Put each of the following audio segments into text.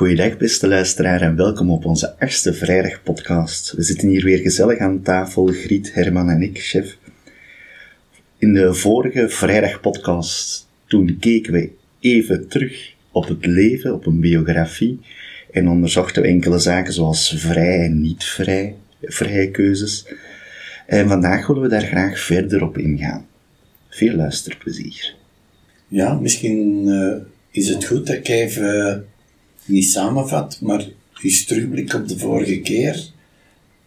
Goeiedag beste luisteraar en welkom op onze achtste vrijdag podcast. We zitten hier weer gezellig aan tafel, Griet, Herman en ik, chef. In de vorige vrijdag podcast, toen keken we even terug op het leven, op een biografie en onderzochten we enkele zaken zoals vrij en niet vrij, vrije keuzes. En vandaag willen we daar graag verder op ingaan. Veel luisterplezier. Ja, misschien uh, is het goed dat ik even niet samenvat, maar eens terugblik op de vorige keer.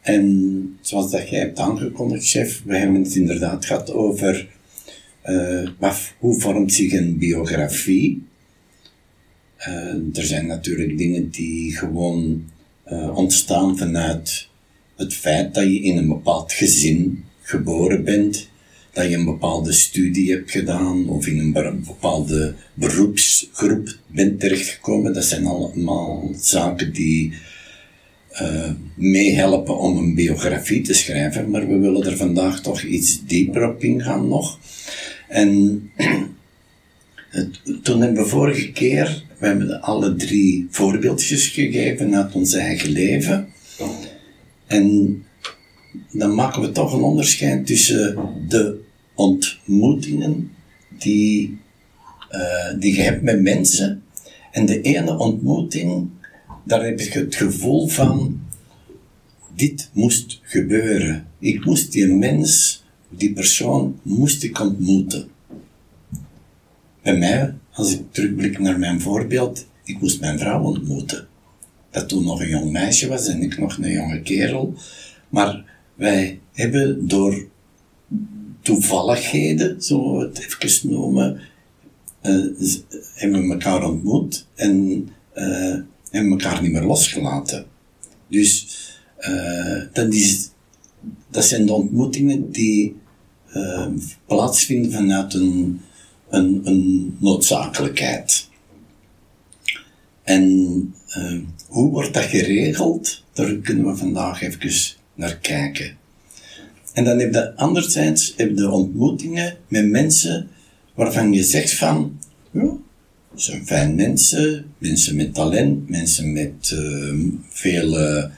En zoals dat jij hebt aangekondigd, chef, we hebben het inderdaad gehad over uh, hoe vormt zich een biografie. Uh, er zijn natuurlijk dingen die gewoon uh, ontstaan vanuit het feit dat je in een bepaald gezin geboren bent, dat je een bepaalde studie hebt gedaan of in een bepaalde beroepsgroep bent terechtgekomen. Dat zijn allemaal zaken die uh, meehelpen om een biografie te schrijven, maar we willen er vandaag toch iets dieper op ingaan nog. En toen hebben we vorige keer, we hebben alle drie voorbeeldjes gegeven uit ons eigen leven. En dan maken we toch een onderscheid tussen de ontmoetingen die, uh, die je hebt met mensen. En de ene ontmoeting, daar heb ik het gevoel van, dit moest gebeuren. Ik moest die mens, die persoon, moest ik ontmoeten. Bij mij, als ik terugblik naar mijn voorbeeld, ik moest mijn vrouw ontmoeten. Dat toen nog een jong meisje was en ik nog een jonge kerel. Maar wij hebben door toevalligheden, zo het even noemen, uh, hebben we elkaar ontmoet en uh, hebben elkaar niet meer losgelaten. Dus uh, dat, dat zijn de ontmoetingen die plaatsvinden vanuit een, een, een noodzakelijkheid. En hoe wordt dat geregeld? Daar kunnen we vandaag even naar kijken. En dan heb je anderzijds heb je ontmoetingen met mensen waarvan je zegt van, ja, zijn fijn mensen, mensen met talent, mensen met uh, vele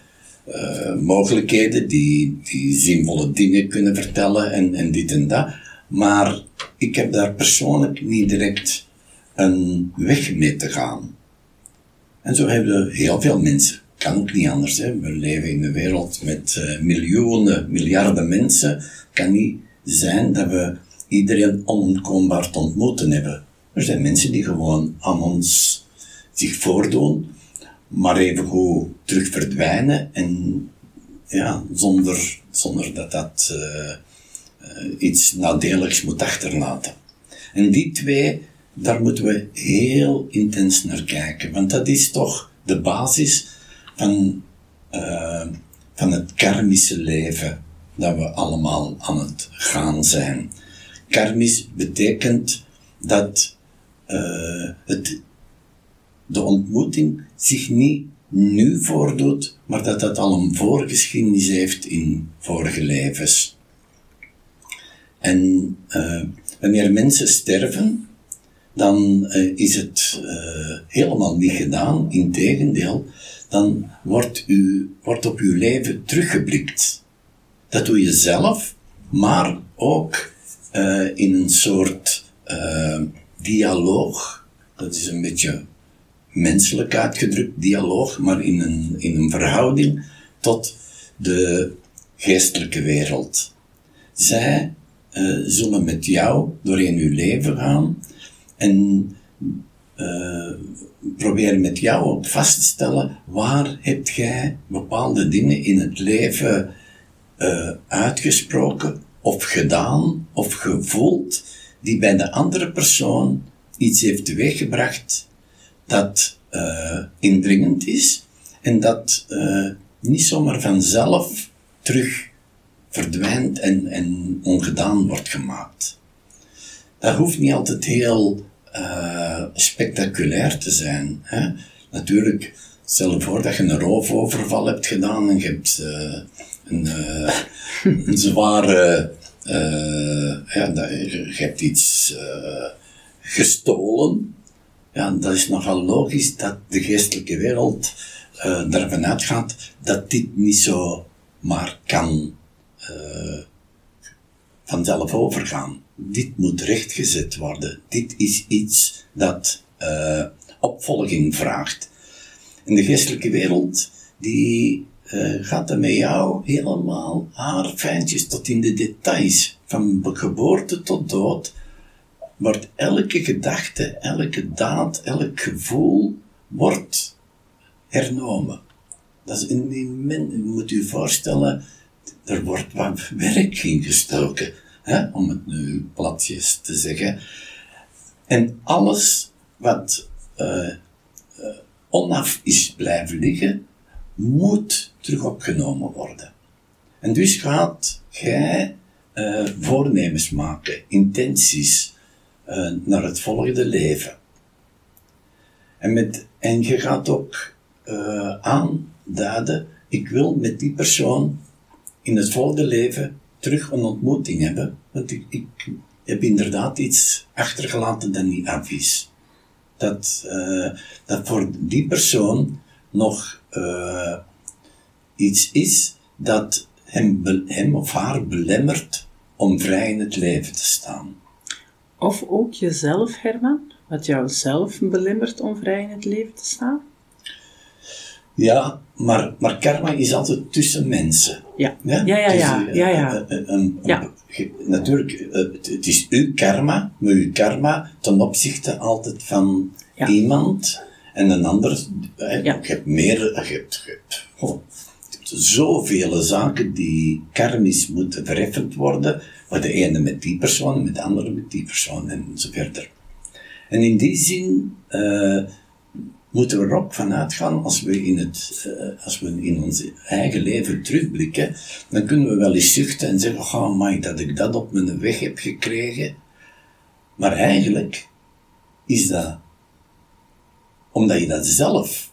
uh, mogelijkheden, die, die zinvolle dingen kunnen vertellen en, en dit en dat. Maar ik heb daar persoonlijk niet direct een weg mee te gaan. En zo hebben we heel veel mensen kan ook niet anders. Hè. We leven in een wereld met uh, miljoenen, miljarden mensen. Het kan niet zijn dat we iedereen onontkoombaar te ontmoeten hebben. Er zijn mensen die gewoon aan ons zich voordoen, maar even goed terug verdwijnen en ja, zonder, zonder dat dat uh, uh, iets nadeligs moet achterlaten. En die twee, daar moeten we heel intens naar kijken, want dat is toch de basis van, uh, van het karmische leven dat we allemaal aan het gaan zijn. Karmisch betekent dat uh, het, de ontmoeting zich niet nu voordoet, maar dat dat al een voorgeschiedenis heeft in vorige levens. En uh, wanneer mensen sterven, dan uh, is het helemaal niet gedaan. Integendeel, dan wordt, u, wordt op uw leven teruggeblikt. Dat doe je zelf, maar ook uh, in een soort uh, dialoog. Dat is een beetje menselijk uitgedrukt, dialoog, maar in een, in een verhouding tot de geestelijke wereld. Zij uh, zullen met jou doorheen uw leven gaan en uh, proberen met jou ook vast te stellen waar heb jij bepaalde dingen in het leven uh, uitgesproken of gedaan of gevoeld die bij de andere persoon iets heeft teweeggebracht dat uh, indringend is en dat niet zomaar vanzelf terug verdwijnt en, en ongedaan wordt gemaakt. Dat hoeft niet altijd heel uh, spectaculair te zijn. Hè? Natuurlijk, stel je voor dat je een roofoverval hebt gedaan en je hebt uh, een, zware, ja, je hebt iets gestolen ja, dat is nogal logisch dat de geestelijke wereld ervan uitgaat dat dit niet zo maar kan vanzelf overgaan. Dit moet rechtgezet worden. Dit is iets dat uh, opvolging vraagt. En de geestelijke wereld, die uh, gaat er met jou helemaal haar fijntjes tot in de details. Van geboorte tot dood wordt elke gedachte, elke daad, elk gevoel wordt hernomen. Dat is een immen, je moet je voorstellen, er wordt wat werk ingestoken, hè, om het nu platjes te zeggen. En alles wat uh, uh, onaf is blijven liggen, moet terug opgenomen worden. En dus gaat jij uh, voornemens maken, intenties naar het volgende leven. En, met, en je gaat ook uh, aanduiden, ik wil met die persoon in het volgende leven terug een ontmoeting hebben, want ik, heb inderdaad iets achtergelaten dat niet af is. Dat, uh, dat voor die persoon nog uh, iets is dat hem, hem of haar belemmert om vrij in het leven te staan. Of ook jezelf, Herman, wat jou zelf belemmert om vrij in het leven te staan? Ja, maar, maar karma is altijd tussen mensen. Ja, ja, ja, ja. ja, ja, ja. Een, een, ja. Natuurlijk, het is uw karma, maar uw karma ten opzichte altijd van iemand en een ander. Ja. Je hebt meer, je hebt, je hebt, oh, je hebt zoveel zaken die karmisch moeten verheffend worden, maar de ene met die persoon, met de andere met die persoon en zo verder. En in die zin, uh, moeten we ook van uitgaan, als we, in het, uh, als we in ons eigen leven terugblikken, dan kunnen we wel eens zuchten en zeggen, oh my, dat ik dat op mijn weg heb gekregen. Maar eigenlijk is dat omdat je dat zelf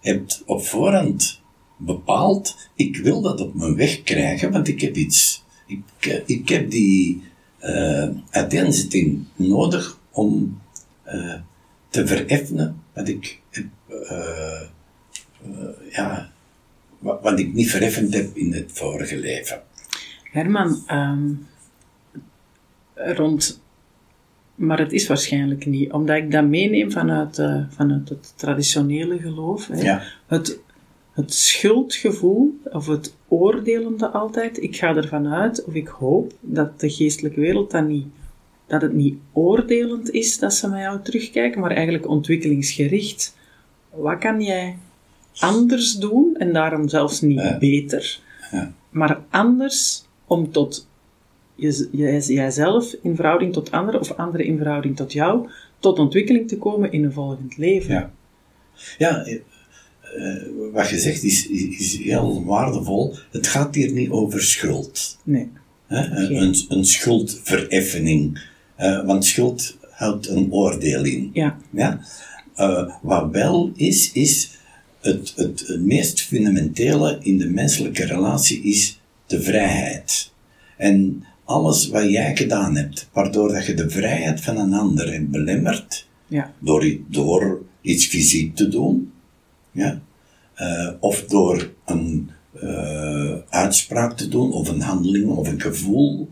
hebt op voorhand bepaald, ik wil dat op mijn weg krijgen, want ik heb iets, ik, eh, ik heb die uh, uiteenzetting nodig om te vereffenen wat ik ja, wat, wat, ik niet vereffend heb in het vorige leven. Herman, um, rond, maar het is waarschijnlijk niet, omdat ik dat meeneem vanuit, uh, vanuit het traditionele geloof. Hè. Ja. Het, het schuldgevoel, of het oordelende altijd, ik ga ervan uit, of ik hoop, dat de geestelijke wereld dat niet dat het niet oordelend is dat ze naar jou terugkijken, maar eigenlijk ontwikkelingsgericht. Wat kan jij anders doen, en daarom zelfs niet beter, ja. maar anders om tot je, jijzelf in verhouding tot anderen, of anderen in verhouding tot jou, tot ontwikkeling te komen in een volgend leven. Ja, ja uh, wat je zegt is, is, is, heel waardevol. Het gaat hier niet over schuld. Nee. Een, een schuldvereffening uh, want schuld houdt een oordeel in. Ja. ja? Uh, wat wel is, is het, het, het meest fundamentele in de menselijke relatie is de vrijheid. En alles wat jij gedaan hebt, waardoor dat je de vrijheid van een ander hebt belemmerd, ja. door, door iets fysiek te doen, ja, uh, of door een uh, uitspraak te doen, of een handeling, of een gevoel,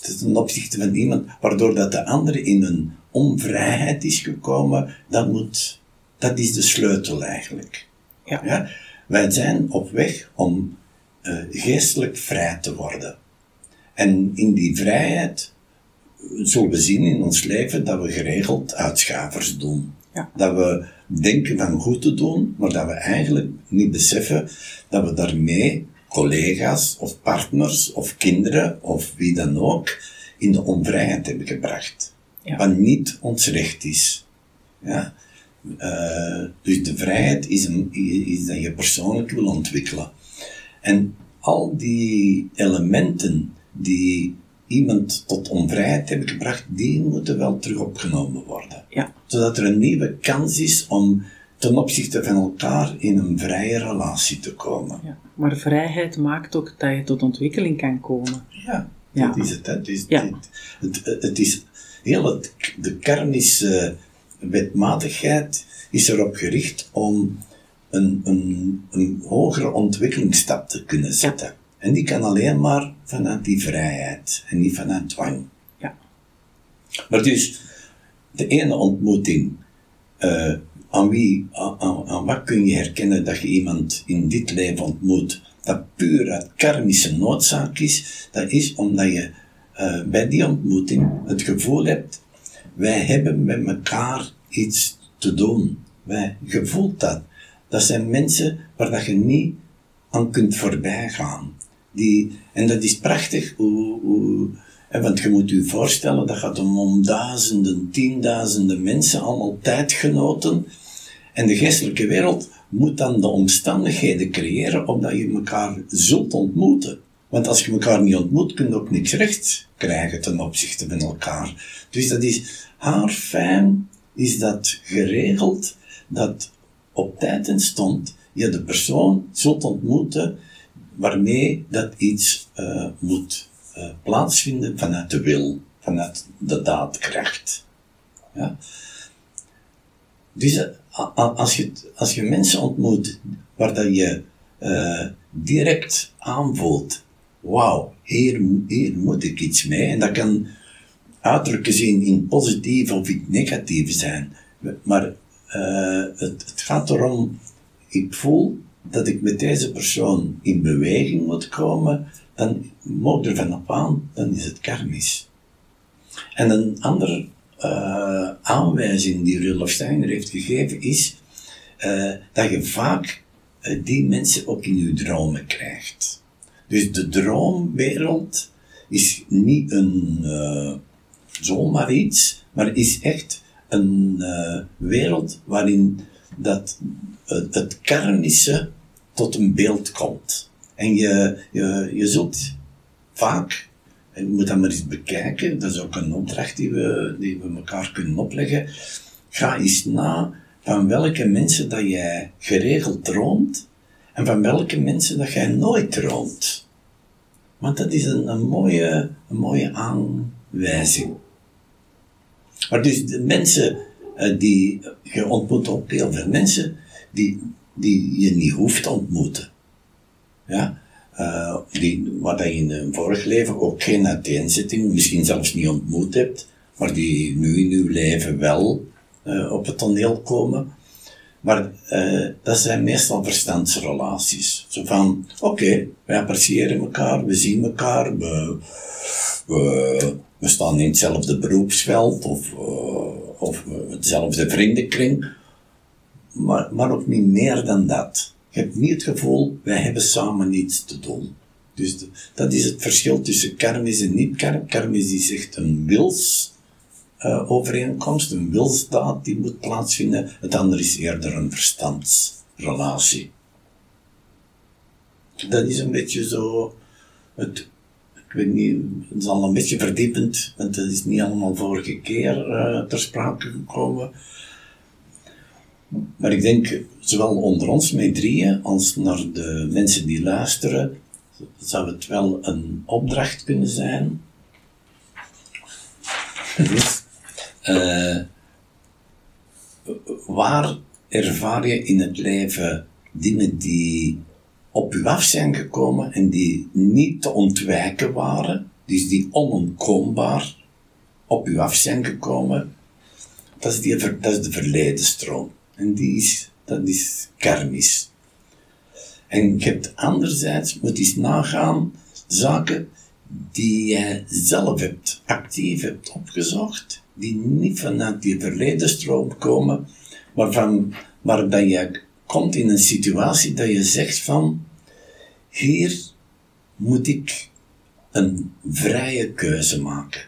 ten opzichte van iemand, waardoor dat de andere in een onvrijheid is gekomen, dat moet, dat is de sleutel eigenlijk. Ja. ja? Wij zijn op weg om uh, geestelijk vrij te worden. En in die vrijheid zullen we zien in ons leven dat we geregeld uitschavers doen. Ja. Dat we denken van goed te doen, maar dat we eigenlijk niet beseffen dat we daarmee collega's of partners of kinderen of wie dan ook in de onvrijheid hebben gebracht. Ja. Wat niet ons recht is. Ja? Uh, dus de vrijheid is, een, is dat je persoonlijk wil ontwikkelen. En al die elementen die iemand tot onvrijheid hebben gebracht, die moeten wel terug opgenomen worden. Ja. Zodat er een nieuwe kans is om ten opzichte van elkaar in een vrije relatie te komen. Ja, maar vrijheid maakt ook dat je tot ontwikkeling kan komen. Ja, Ja. dat is het. hè. Het is, Ja. het, het, het is heel het, de karmische wetmatigheid is erop gericht om een, een, een hogere ontwikkelingsstap te kunnen zetten. En die kan alleen maar vanuit die vrijheid en niet vanuit dwang. Ja. Maar dus, de ene ontmoeting, eh, aan wie, aan, aan wat kun je herkennen dat je iemand in dit leven ontmoet, dat puur uit karmische noodzaak is, dat is omdat je eh, bij die ontmoeting het gevoel hebt, wij hebben met elkaar iets te doen. Wij, je voelt dat. Dat zijn mensen waar dat je niet aan kunt voorbij gaan. Die, en dat is prachtig, hoe, want je moet je voorstellen, dat gaat om duizenden, tienduizenden mensen, allemaal tijdgenoten. En de geestelijke wereld moet dan de omstandigheden creëren omdat je elkaar zult ontmoeten. Want als je elkaar niet ontmoet, kun je ook niks recht krijgen ten opzichte van elkaar. Dus dat is haar fijn, is dat geregeld, dat op tijd en stond je de persoon zult ontmoeten waarmee dat iets uh, moet uh, plaatsvinden vanuit de wil, vanuit de daadkracht. Ja? Dus uh, als, je, als je mensen ontmoet waar dat je direct aanvoelt, wauw, hier, moet ik iets mee, en dat kan uiterlijk gezien in positief of in negatief zijn, maar het, het gaat erom, ik voel dat ik met deze persoon in beweging moet komen, dan moet er vanaf aan, dan is het karmisch. En een andere uh, aanwijzing die Rudolf Steiner heeft gegeven is uh, dat je vaak die mensen ook in je dromen krijgt. Dus de droomwereld is niet een zomaar iets, maar is echt een wereld waarin dat het, het karmische tot een beeld komt. En je, je, je zult vaak, en je moet dat maar eens bekijken, dat is ook een opdracht die we, die we elkaar kunnen opleggen. Ga eens na van welke mensen dat jij geregeld droomt en van welke mensen dat jij nooit droomt. Want dat is een, mooie, een mooie aanwijzing. Maar dus de mensen uh, die, je ontmoet ook heel veel mensen die die je niet hoeft te ontmoeten. Ja? Uh, die, wat je in een vorig leven ook geen uiteenzetting, misschien zelfs niet ontmoet hebt, maar die nu in uw leven wel uh, op het toneel komen. Maar uh, dat zijn meestal verstandsrelaties. Zo van, oké, wij appreciëren elkaar, we zien elkaar, we, we, staan in hetzelfde beroepsveld of, of hetzelfde vriendenkring maar, maar ook niet meer dan dat. Je hebt niet het gevoel, wij hebben samen niets te doen. Dus dat is het verschil tussen kermis en niet-kermis. Kermis is echt een wilsovereenkomst, uh, een wilsdaad die moet plaatsvinden. Het andere is eerder een verstandsrelatie. Dat is een beetje zo, het, ik weet niet, het is al een beetje verdiepend, want dat is niet allemaal vorige keer uh, ter sprake gekomen. Maar ik denk, zowel onder ons met drieën, als naar de mensen die luisteren, zou het wel een opdracht kunnen zijn. Dus, uh, waar ervaar je in het leven dingen die op u af zijn gekomen en die niet te ontwijken waren, dus die onontkoombaar op u af zijn gekomen? Dat is, die, dat is de verledenstroom. En die is, dat is karmisch. En je hebt anderzijds, moet eens nagaan, zaken die jij zelf hebt, actief hebt opgezocht, die niet vanuit die verledenstroom komen, maar, van, maar dat je komt in een situatie dat je zegt van, hier moet ik een vrije keuze maken.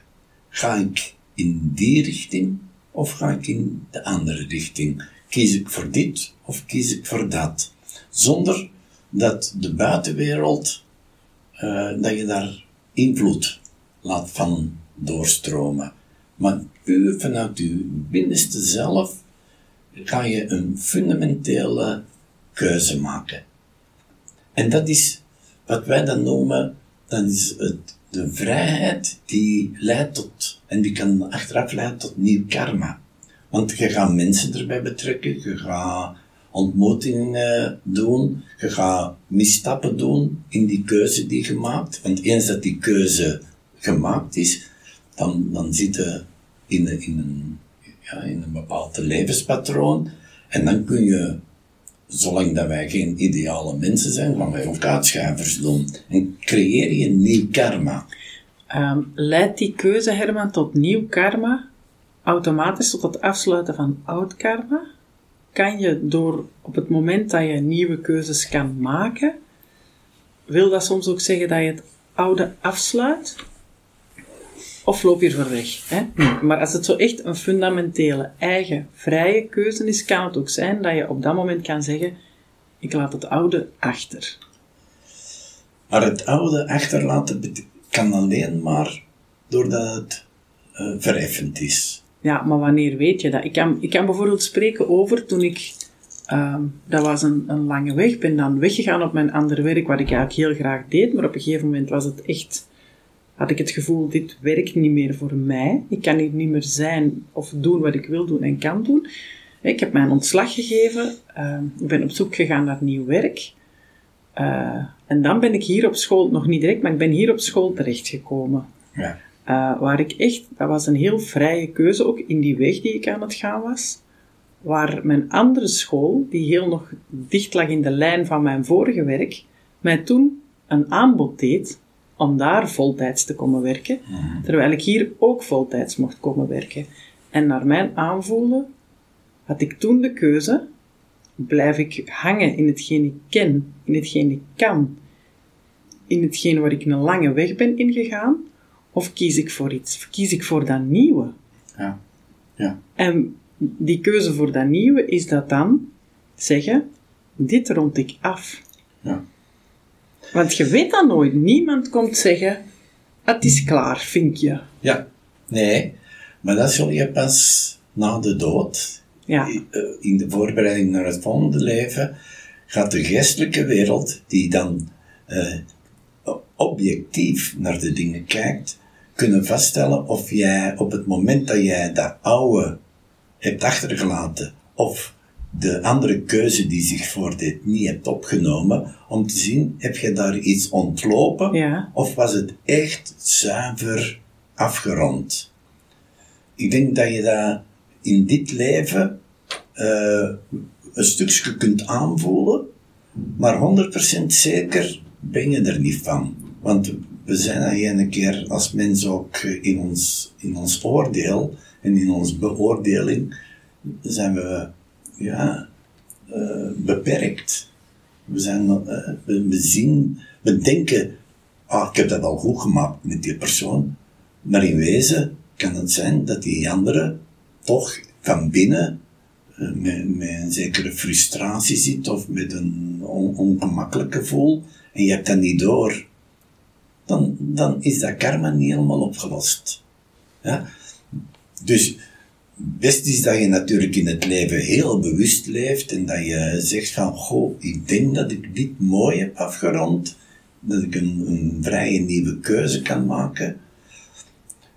Ga ik in die richting of ga ik in de andere richting? Kies ik voor dit of kies ik voor dat? Zonder dat de buitenwereld, uh, dat je daar invloed laat van doorstromen. Maar puur vanuit je binnenste zelf ga je een fundamentele keuze maken. En dat is wat wij dan noemen, dat is het, de vrijheid die leidt tot, en die kan achteraf leiden tot nieuw karma. Want je gaat mensen erbij betrekken, je gaat ontmoetingen doen, je gaat misstappen doen in die keuze die je maakt. Want eens dat die keuze gemaakt is, dan, dan zit je in, een- in, een, ja, in een bepaald levenspatroon. En dan kun je, zolang dat wij geen ideale mensen zijn, gaan wij ook uitschuivers doen. En creëer je nieuw karma. Ehm, leidt die keuze, Herman, tot nieuw karma, automatisch tot het afsluiten van oud karma? Kan je door op het moment dat je nieuwe keuzes kan maken, wil dat soms ook zeggen dat je het oude afsluit? Of loop je ervoor weg? Hè? Nee. Maar als het zo echt een fundamentele, eigen, vrije keuze is, kan het ook zijn dat je op dat moment kan zeggen, ik laat het oude achter. Maar het oude achterlaten kan alleen maar doordat het verheffend is. Ja, maar wanneer weet je dat? Ik kan, ik kan bijvoorbeeld spreken over toen ik... ehm, dat was een, een lange weg. Ben dan weggegaan op mijn ander werk, wat ik eigenlijk heel graag deed. Maar op een gegeven moment was het echt... Had ik het gevoel, dit werkt niet meer voor mij. Ik kan hier niet meer zijn of doen wat ik wil doen en kan doen. Ik heb mijn ontslag gegeven. ehm, ik ben op zoek gegaan naar nieuw werk. Eh, en dan ben ik hier op school, nog niet direct, maar ik ben hier op school terechtgekomen. Ja. Uh, waar ik echt, dat was een heel vrije keuze ook in die weg die ik aan het gaan was. Waar mijn andere school, die heel nog dicht lag in de lijn van mijn vorige werk, mij toen een aanbod deed om daar voltijds te komen werken, terwijl ik hier ook voltijds mocht komen werken. En naar mijn aanvoelen had ik toen de keuze, blijf ik hangen in hetgeen ik ken, in hetgeen ik kan, in hetgeen waar ik een lange weg ben ingegaan, of kies ik voor iets? Kies ik voor dat nieuwe? Ja. Ja. En die keuze voor dat nieuwe is dat dan zeggen, dit rond ik af. Ja. Want je weet dat nooit. Niemand komt zeggen, het is klaar, vinkje. Ja. Nee, maar dat zul je pas na de dood, Ja, eh, in de voorbereiding naar het volgende leven, gaat de geestelijke wereld, die dan eh, objectief naar de dingen kijkt, kunnen vaststellen of jij op het moment dat jij dat oude hebt achtergelaten, of de andere keuze die zich voordeed niet hebt opgenomen, om te zien, heb je daar iets ontlopen, ja, of was het echt zuiver afgerond? Ik denk dat je dat in dit leven eh, een stukje kunt aanvoelen, maar 100% zeker ben je er niet van. Want we zijn dat een keer als mens ook in ons, in ons oordeel en in onze beoordeling zijn we ja, eh, beperkt. We, zijn, eh, we, zien, we denken, ah, ik heb dat al goed gemaakt met die persoon. Maar in wezen kan het zijn dat die andere toch van binnen eh, met, met een zekere frustratie zit of met een on- ongemakkelijk gevoel en je hebt dat niet door. Dan, dan is dat karma niet helemaal opgelost. Ja? Dus best is dat je natuurlijk in het leven heel bewust leeft en dat je zegt van, goh, ik denk dat ik dit mooi heb afgerond, dat ik een, een vrije nieuwe keuze kan maken.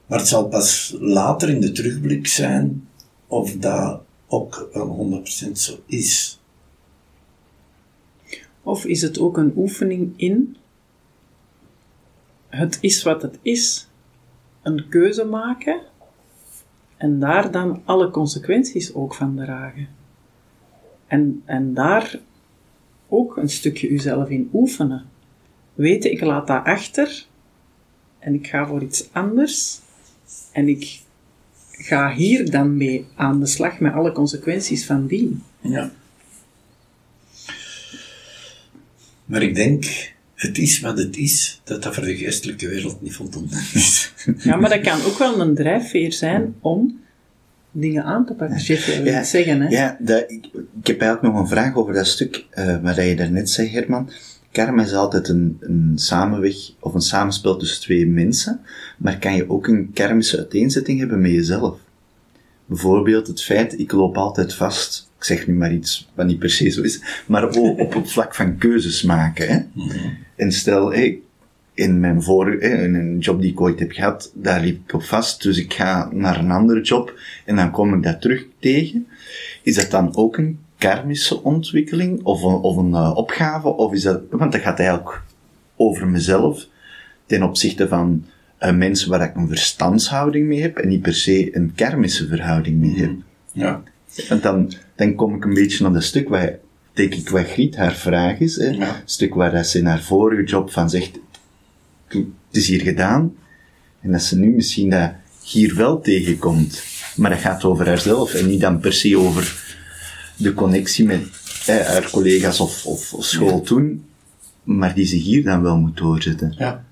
Maar het zal pas later in de terugblik zijn of dat ook wel 100% zo is. Of is het ook een oefening in het is wat het is, een keuze maken en daar dan alle consequenties ook van dragen. En, en daar ook een stukje uzelf in oefenen. Weten, ik laat dat achter en ik ga voor iets anders en ik ga hier dan mee aan de slag met alle consequenties van dien. Ja. Maar ik denk, het is wat het is, dat dat voor de geestelijke wereld niet voldoende is. Ja, maar dat kan ook wel een drijfveer zijn om dingen aan te pakken. Ja, iets zeggen, hè? Ja, dat, ik, ik heb eigenlijk nog een vraag over dat stuk eh wat je daarnet zei, Herman. Karma is altijd een, een samenweg of een samenspel tussen twee mensen, maar kan je ook een karmische uiteenzetting hebben met jezelf? Bijvoorbeeld het feit, ik loop altijd vast, ik zeg nu maar iets wat niet per se zo is, maar ook op het vlak van keuzes maken. Hè? En stel, hey, in mijn vorige, eh, in een job die ik ooit heb gehad, daar liep ik op vast, dus ik ga naar een andere job en dan kom ik dat terug tegen. Is dat dan ook een karmische ontwikkeling of een, of een uh, opgave, of is dat, want dat gaat eigenlijk over mezelf ten opzichte van uh, mensen waar ik een verstandshouding mee heb en niet per se een karmische verhouding mee heb. Ja. Want dan, dan kom ik een beetje naar dat stuk waar, denk ik, wat Griet haar vraag is, hè? Ja. Stuk waar dat ze in haar vorige job van zegt, het is hier gedaan, en dat ze nu misschien dat hier wel tegenkomt. Maar dat gaat over haarzelf en niet dan per se over de connectie met hè, haar collega's of, of, of school toen, maar die ze hier dan wel moet doorzetten. Ja.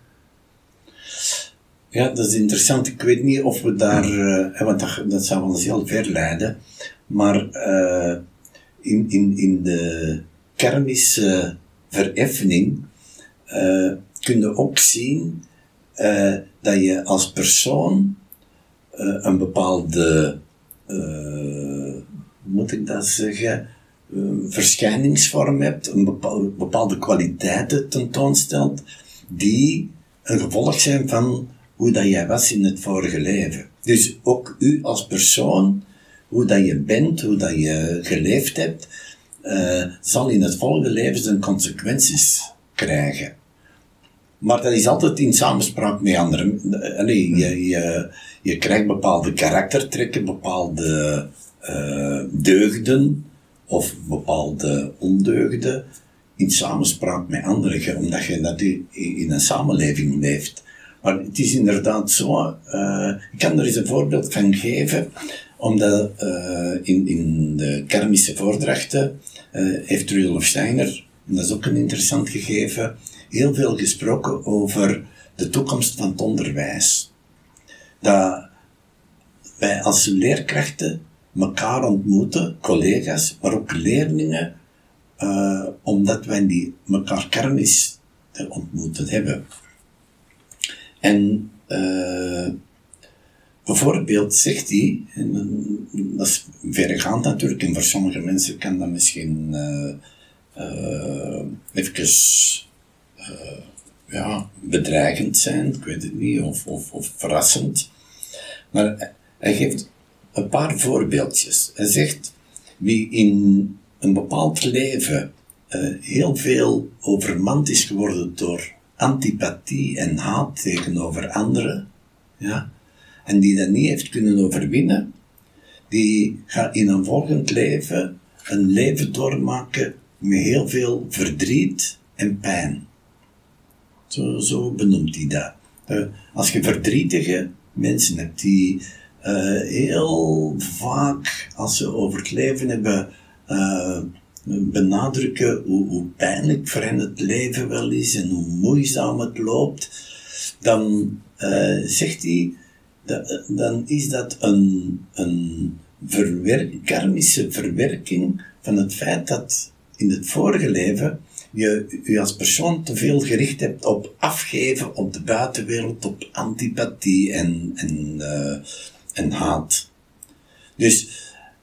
Ja, dat is interessant. Ik weet niet of we daar, eh, want dat, dat zou ons heel ver leiden, maar eh, in, in, in de kermische vereffening eh kun je ook zien eh, dat je als persoon een bepaalde, moet ik dat zeggen, verschijningsvorm hebt, een bepaalde, bepaalde kwaliteiten tentoonstelt, die een gevolg zijn van hoe dat jij was in het vorige leven. Dus ook u als persoon, hoe dat je bent, hoe dat je geleefd hebt, eh, zal in het volgende leven zijn consequenties krijgen. Maar dat is altijd in samenspraak met anderen. Allee, je, je, je krijgt bepaalde karaktertrekken, bepaalde eh, deugden of bepaalde ondeugden in samenspraak met anderen, omdat je dat in, in een samenleving leeft. Maar het is inderdaad zo, eh, ik kan er eens een voorbeeld van geven, omdat eh, in, in de kermische voordrachten eh, heeft Rudolf Steiner, en dat is ook een interessant gegeven, heel veel gesproken over de toekomst van het onderwijs. Dat wij als leerkrachten elkaar ontmoeten, collega's, maar ook leerlingen, eh, omdat wij die elkaar kermis te ontmoeten hebben. En bijvoorbeeld zegt hij, en dat is verregaand natuurlijk, en voor sommige mensen kan dat misschien uh, uh, even ja, bedreigend zijn, ik weet het niet, of, of, of verrassend. Maar hij geeft een paar voorbeeldjes. Hij zegt, wie in een bepaald leven heel veel overmand is geworden door antipathie en haat tegenover anderen, ja, en die dat niet heeft kunnen overwinnen, die gaat in een volgend leven een leven doormaken met heel veel verdriet en pijn. Zo, benoemt hij dat. Uh, als je verdrietige mensen hebt die uh, heel vaak, als ze over het leven hebben, uh, benadrukken hoe, hoe, pijnlijk voor hen het leven wel is en hoe moeizaam het loopt, dan zegt hij, dan is dat een, een karmische verwerking van het feit dat in het vorige leven je je als persoon te veel gericht hebt op afgeven op de buitenwereld, op antipathie en, en, uh, en haat. Dus,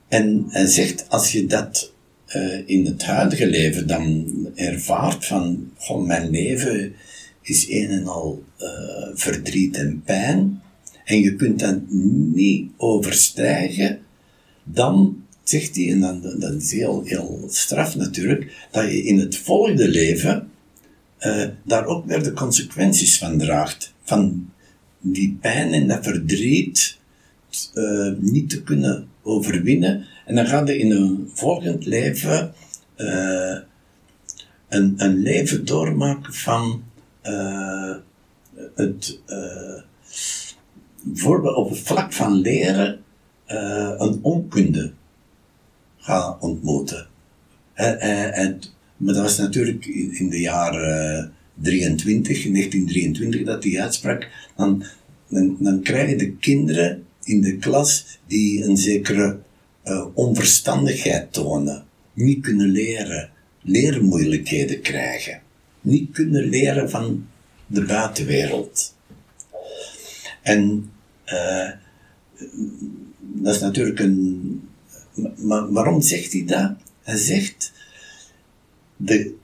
en hij zegt, als je dat uh, in het huidige leven dan ervaart van, goh, mijn leven is een en al uh, verdriet en pijn, en je kunt dat niet overstijgen, dan zegt hij, en dan, dat is heel, heel straf natuurlijk, dat je in het volgende leven uh, daar ook weer de consequenties van draagt. Van die pijn en dat verdriet uh, niet te kunnen overwinnen. En dan ga je in een volgend leven uh, een, een leven doormaken van het, bijvoorbeeld op het vlak van leren, een onkunde gaan ontmoeten. En, en, maar dat was natuurlijk in de jaren 23, 1923 dat hij uitsprak. Dan, dan, dan krijg je de kinderen in de klas die een zekere onverstandigheid tonen. Niet kunnen leren, leermoeilijkheden krijgen. Niet kunnen leren van de buitenwereld. En uh, dat is natuurlijk een, maar waarom zegt hij dat? Hij zegt, de,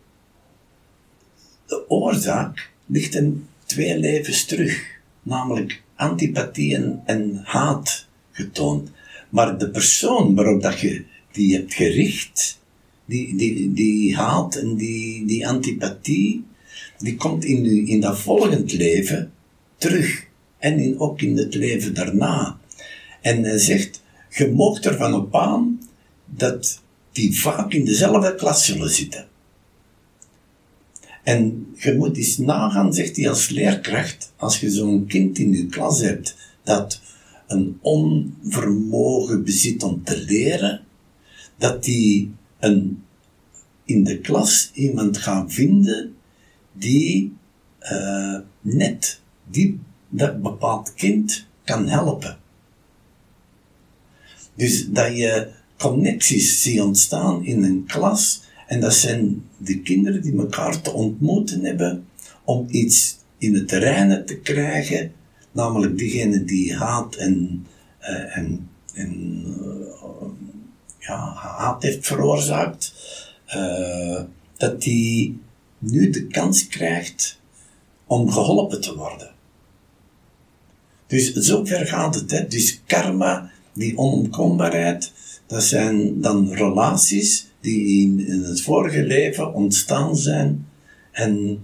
de oorzaak ligt hem twee levens terug. Namelijk antipathie en, en haat getoond. Maar de persoon waarop dat je die hebt gericht, die, die, die haat en die, die antipathie, die komt in, in dat volgend leven terug. En in, ook in het leven daarna. En hij zegt, je moogt ervan op aan dat die vaak in dezelfde klas zullen zitten. En je moet eens nagaan, zegt hij als leerkracht, als je zo'n kind in je klas hebt dat een onvermogen bezit om te leren, dat die een, in de klas iemand gaat vinden die uh, net die, dat bepaald kind kan helpen. Dus dat je connecties ziet ontstaan in een klas en dat zijn de kinderen die elkaar te ontmoeten hebben om iets in het terrein te krijgen, namelijk diegene die haat en, uh, en, en uh, ja, haat heeft veroorzaakt, uh, dat die nu de kans krijgt om geholpen te worden. Dus zover gaat het. Hè. Dus karma, die onomkombaarheid, dat zijn dan relaties die in het vorige leven ontstaan zijn en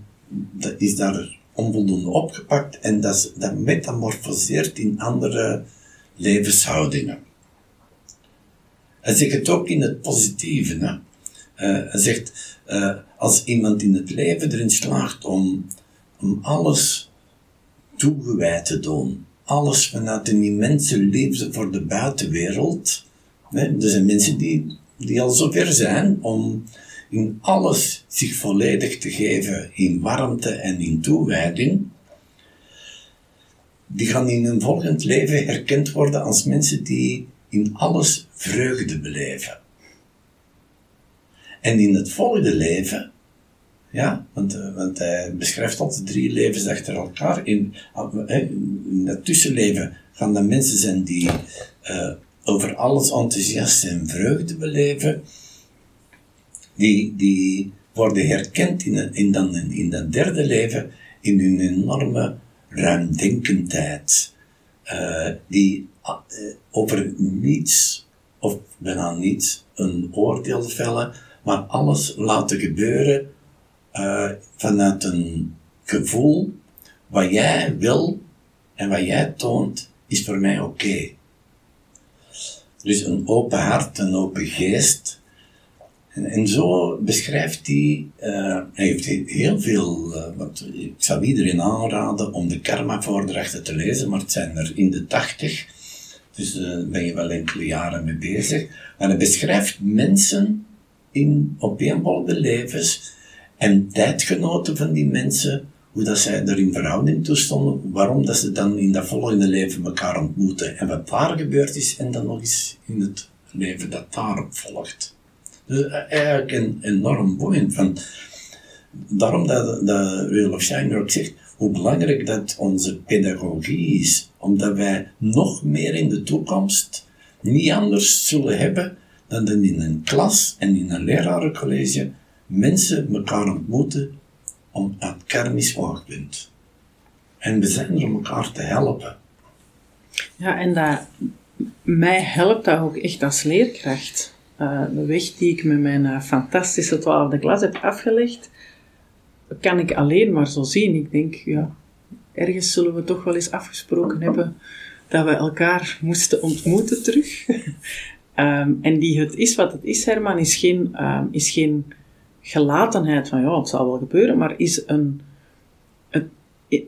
dat is daar onvoldoende opgepakt en dat, dat metamorfoseert in andere levenshoudingen. Hij zegt het ook in het positieve. Hè? Uh, hij zegt, uh, als iemand in het leven erin slaagt om, om alles toegewijd te doen, alles vanuit een immense liefde voor de buitenwereld. Hè? Er zijn mensen die, die al zover zijn om in alles zich volledig te geven in warmte en in toewijding. Die gaan in hun volgend leven herkend worden als mensen die in alles vreugde beleven. En in het volgende leven ja, want, uh, want hij beschrijft altijd drie levens achter elkaar. In, uh, in dat tussenleven gaan er mensen zijn die uh, over alles enthousiast en vreugde beleven. Die, die worden herkend in, in, dan, in dat derde leven in hun enorme ruimdenkendheid. die over niets, of bijna niets, een oordeel vellen, maar alles laten gebeuren uh, vanuit een gevoel, wat jij wil en wat jij toont, is voor mij oké. Dus een open hart, een open geest. En, en zo beschrijft hij, uh, hij heeft heel veel, uh, wat, ik zou iedereen aanraden om de karma-voordrachten te lezen, maar het zijn er in de tachtig. Dus daar ben je wel enkele jaren mee bezig. En hij beschrijft mensen in opeenvolgende levens en tijdgenoten van die mensen, hoe dat zij er in verhouding toe stonden, waarom dat ze dan in dat volgende leven elkaar ontmoeten en wat daar gebeurd is en dan nog eens in het leven dat daarop volgt. Dus eh, eigenlijk een enorm boeiend. Van, daarom dat, dat Rudolf Steiner ook zegt, hoe belangrijk dat onze pedagogie is, omdat wij nog meer in de toekomst niet anders zullen hebben dan in een klas en in een lerarencollege mensen elkaar ontmoeten om uit kermis oogpunt. En we zijn er om elkaar te helpen. Ja, en dat, mij helpt dat ook echt als leerkracht. Uh, de weg die ik met mijn uh, fantastische twaalfde klas heb afgelegd, kan ik alleen maar zo zien. Ik denk, ja, ergens zullen we toch wel eens afgesproken hebben dat we elkaar moesten ontmoeten terug. um, en die het is wat het is, Herman, is geen, um, is geen gelatenheid van ja, het zal wel gebeuren, maar is een, een,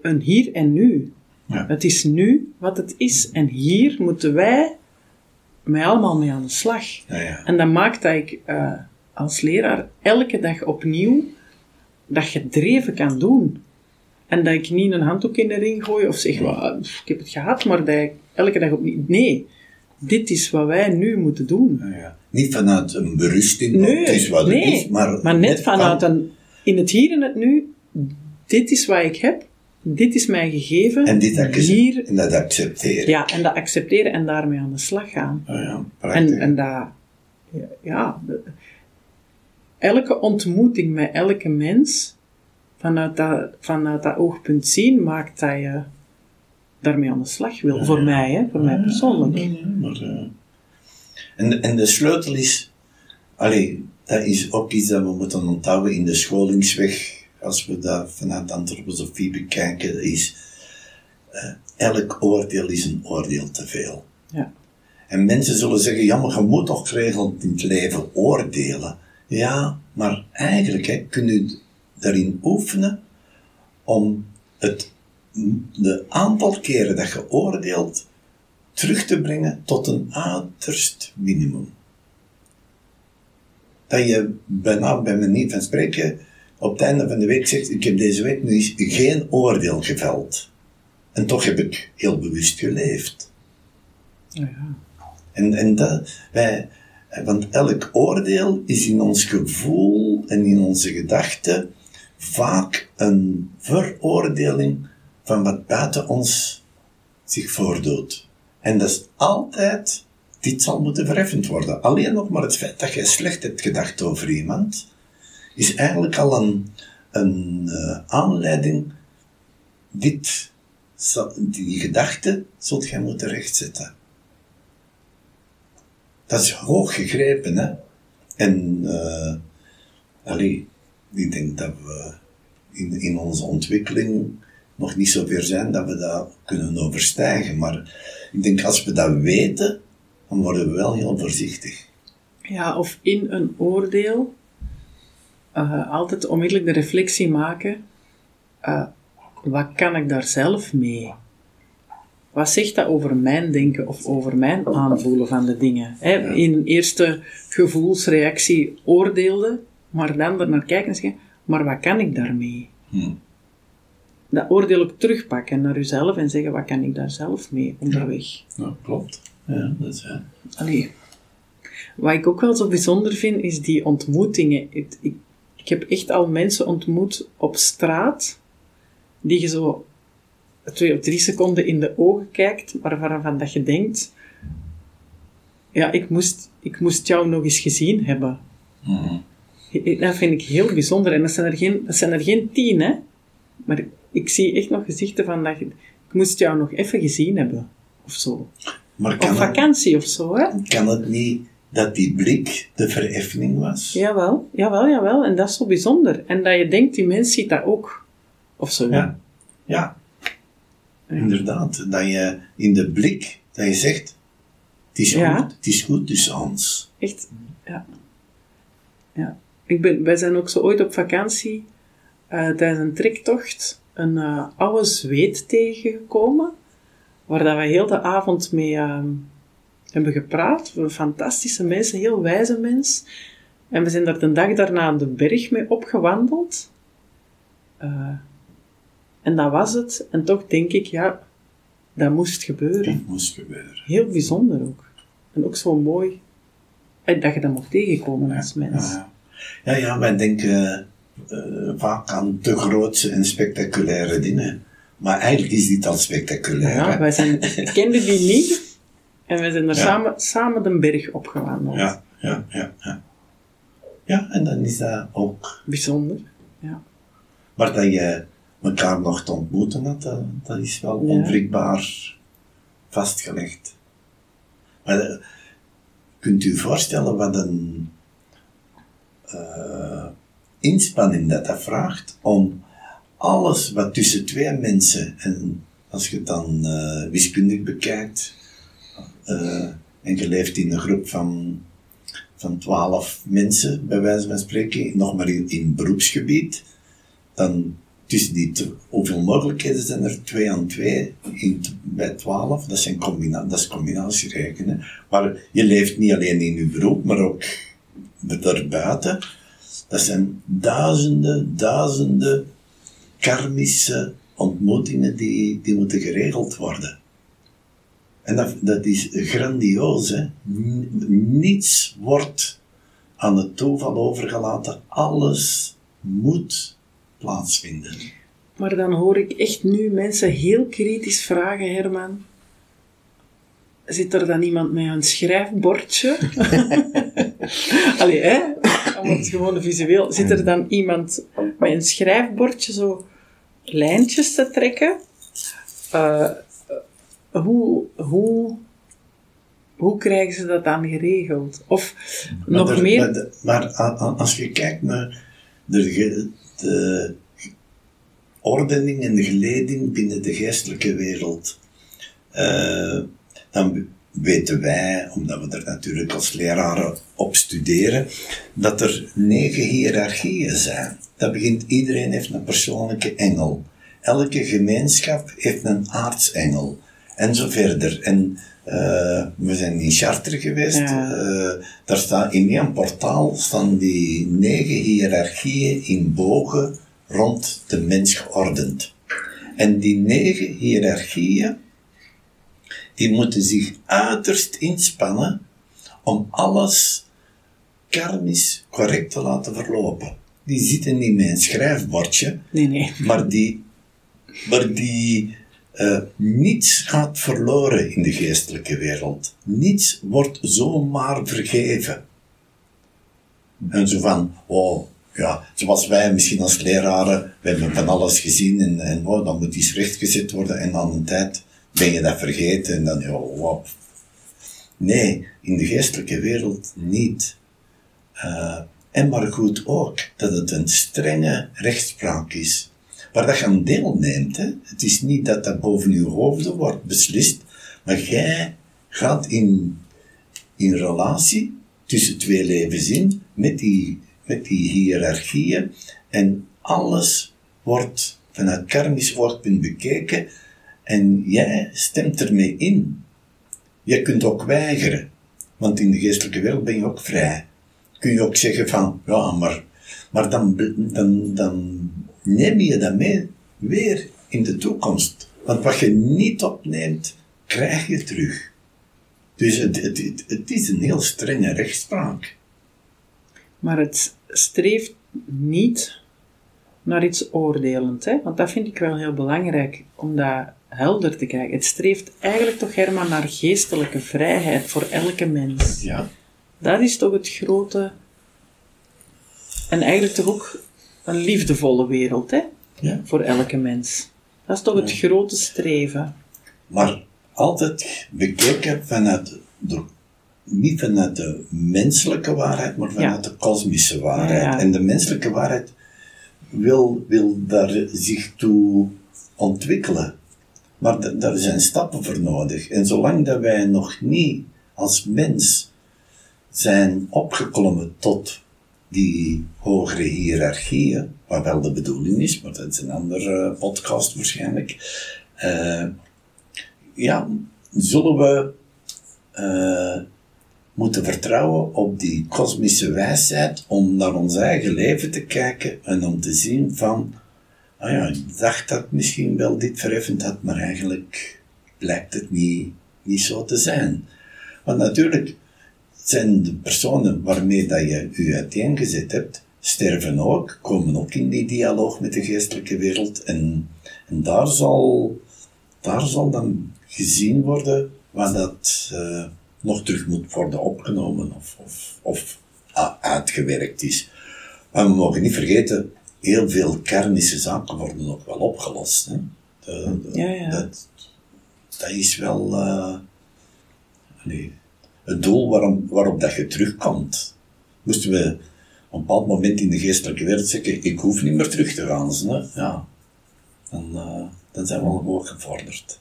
een hier en nu. Ja. Het is nu wat het is en hier moeten wij mij allemaal mee aan de slag. Ja, ja. En dat maakt dat ik uh, als leraar elke dag opnieuw dat gedreven kan doen. En dat ik niet een handdoek in de ring gooi of zeg, well, ik heb het gehad, maar dat ik elke dag opnieuw... Nee, dit is wat wij nu moeten doen. Ja, ja. Niet vanuit een berusting, nee, het is wat nee, het is, maar, maar net, vanuit een, in het hier en het nu, dit is wat ik heb, dit is mij gegeven. En, dit hier, en dat accepteren. Ja, en dat accepteren en daarmee aan de slag gaan. Oh ja, en, en dat, ja, elke ontmoeting met elke mens vanuit dat, vanuit dat oogpunt zien, maakt dat je daarmee aan de slag wil. Voor mij, hè? voor mij persoonlijk. Nee, nee, maar, en, en de sleutel is, allee, dat is ook iets dat we moeten onthouden in de scholingsweg, als we dat vanuit de antroposofie bekijken, is eh, elk oordeel is een oordeel te veel. Ja. En mensen zullen zeggen, ja, maar je moet toch geregeld in het leven oordelen. Ja, maar eigenlijk hè, kun je daarin oefenen om het de aantal keren dat je oordeelt terug te brengen tot een uiterst minimum. Dat je bijna bij manier van spreken op het einde van de week zegt, ik heb deze week nu geen oordeel geveld. En toch heb ik heel bewust geleefd. Ja. En, en dat, wij, want elk oordeel is in ons gevoel en in onze gedachten vaak een veroordeling van wat buiten ons zich voordoet. En dat is altijd, dit zal moeten verheffend worden. Alleen nog maar het feit dat jij slecht hebt gedacht over iemand, is eigenlijk al een, een uh, aanleiding, dit, die gedachte zult jij moeten rechtzetten. Dat is hoog gegrepen, hè. En, uh, allee, ik denk dat we in, in onze ontwikkeling nog niet zo ver zijn dat we dat kunnen overstijgen. Maar ik denk als we dat weten, dan worden we wel heel voorzichtig. Ja, of in een oordeel uh, altijd onmiddellijk de reflectie maken: uh, wat kan ik daar zelf mee? Wat zegt dat over mijn denken of over mijn aanvoelen van de dingen? In een eerste gevoelsreactie oordeelde, maar dan er naar kijken en zeggen: maar wat kan ik daarmee? Hmm dat oordeel ook terugpakken naar jezelf en zeggen, wat kan ik daar zelf mee onderweg? Ja, klopt. Ja, dat is ja. Allee. Wat ik ook wel zo bijzonder vind, is die ontmoetingen. Ik, ik, ik heb echt al mensen ontmoet op straat, die je zo twee of drie seconden in de ogen kijkt, waarvan dat je denkt, ja, ik moest, ik moest jou nog eens gezien hebben. Mm Dat vind ik heel bijzonder. En dat zijn er geen, dat zijn er geen tien, hè. Maar ik zie echt nog gezichten van dat je, ik moest jou nog even gezien hebben, of zo. Maar Op vakantie of zo, hè? Kan het niet dat die blik de vereffening was? Jawel, jawel, jawel. En dat is zo bijzonder. En dat je denkt, die mens ziet dat ook. Of zo. Ja. Ja. Inderdaad. Dat je in de blik, dat je zegt, het is Ja. goed, het is goed tussen ons. Echt, ja. Ja. Ik ben, wij zijn ook zo ooit op vakantie eh, tijdens een trektocht een eh, oude zweet tegengekomen, waar dat we heel de avond mee ehm, hebben gepraat. Fantastische mensen, heel wijze mens. En we zijn daar de dag daarna de berg mee opgewandeld. Eh, en dat was het. En toch denk ik, ja, dat moest gebeuren. Dat moest gebeuren. Heel bijzonder ook. En ook zo mooi eh, dat je dat mocht tegenkomen als mens. Ja, ja. ja, ja wij denken uh, vaak aan de grootste en spectaculaire dingen. Maar eigenlijk is dit al spectaculair. Ja, hè? wij zijn, ik kende die niet. En wij zijn er Ja. samen, samen de berg opgewandeld. ja, ja, ja, ja. Ja, en dan is dat ook. Bijzonder. Ja. Maar dat je elkaar nog te ontmoeten had, dat, dat is wel onwrikbaar vastgelegd. Maar eh, kunt u u voorstellen wat een eh, inspanning dat dat vraagt om alles wat tussen twee mensen, en als je het dan eh, wiskundig bekijkt, eh, en je leeft in een groep van, van twaalf mensen, bij wijze van spreken, nog maar in, in beroepsgebied, dan tussen die, hoeveel mogelijkheden zijn er? Twee aan twee in, bij twaalf, dat, zijn combina dat is combinatierekenen. Maar je leeft niet alleen in je beroep, maar ook daarbuiten. Dat zijn duizenden, duizenden karmische ontmoetingen die, die moeten geregeld worden. En dat, dat is grandioos, hè. Niets wordt aan het toeval overgelaten. Alles moet plaatsvinden. Maar dan hoor ik echt nu mensen heel kritisch vragen, Herman. Zit er dan iemand met een schrijfbordje? Allee, hè? Om het gewoon visueel. Zit er dan iemand met een schrijfbordje zo lijntjes te trekken. Uh, hoe, hoe, hoe krijgen ze dat dan geregeld? Of Maar, nog er- meer... maar, de- als je kijkt naar de, de ordening en de geleding binnen de geestelijke wereld, eh, dan weten wij, omdat we er natuurlijk als leraren op studeren, dat er negen hiërarchieën zijn. Dat begint, iedereen heeft een persoonlijke engel. Elke gemeenschap heeft een aartsengel. En zo verder. En eh, we zijn in Chartres geweest. Ja. eh, daar staat in één portaal staan die negen hiërarchieën in bogen rond de mens geordend. En die negen hiërarchieën, die moeten zich uiterst inspannen om alles karmisch correct te laten verlopen. Die zitten niet met een schrijfbordje, Nee, nee. maar die, maar die eh, niets gaat verloren in de geestelijke wereld. Niets wordt zomaar vergeven. En zo van, oh, ja, zoals wij misschien als leraren, we hebben van alles gezien en, en oh, dan moet iets rechtgezet worden en aan een tijd ben je dat vergeten en dan, ja, wow. Nee, in de geestelijke wereld niet. Eh, en maar goed ook dat het een strenge rechtspraak is. Waar dat je aan deelneemt. Hè. Het is niet dat dat boven je hoofden wordt beslist, maar jij gaat in, in relatie tussen twee levens in met die, met die hiërarchieën en alles wordt vanuit karmisch oogpunt bekeken en jij stemt ermee in. Je kunt ook weigeren, want in de geestelijke wereld ben je ook vrij. Kun je ook zeggen van, ja, maar, maar dan, dan, dan neem je dat mee weer in de toekomst. Want wat je niet opneemt, krijg je terug. Dus het, het, het, het is een heel strenge rechtspraak. Maar het streeft niet naar iets oordelend, hè? want dat vind ik wel heel belangrijk om dat helder te krijgen. Het streeft eigenlijk toch, Herman, naar geestelijke vrijheid voor elke mens. Ja. Dat is toch het grote. En eigenlijk toch ook een liefdevolle wereld, hè? ja. Voor elke mens. Dat is toch het grote streven. Maar altijd bekeken vanuit de, niet vanuit de menselijke waarheid, maar vanuit de kosmische waarheid. Ja, ja. En de menselijke waarheid wil, wil daar zich toe ontwikkelen. Maar da- daar zijn stappen voor nodig. En zolang dat wij nog niet als mens zijn opgeklommen tot die hogere hiërarchieën, wat wel de bedoeling is, maar dat is een andere podcast waarschijnlijk. eh, ja, zullen we eh, moeten vertrouwen op die kosmische wijsheid om naar ons eigen leven te kijken en om te zien van, ah ja, ik dacht dat misschien wel dit verheffend had, maar eigenlijk blijkt het niet, niet zo te zijn. Want natuurlijk zijn de personen waarmee dat je je uiteengezet hebt, sterven ook, komen ook in die dialoog met de geestelijke wereld en, en daar zal daar zal dan gezien worden wat dat eh, nog terug moet worden opgenomen of, of, of a- uitgewerkt is. Maar we mogen niet vergeten, heel veel karmische zaken worden ook wel opgelost. Hè? De- de- Ja, ja. Dat, dat is wel eh, allee, het doel waarom, waarop dat je terugkomt. Moesten we op een bepaald moment in de geestelijke wereld zeggen, ik hoef niet meer terug te gaan. Hè? Ja, dan, eh, dan zijn we al hoog gevorderd.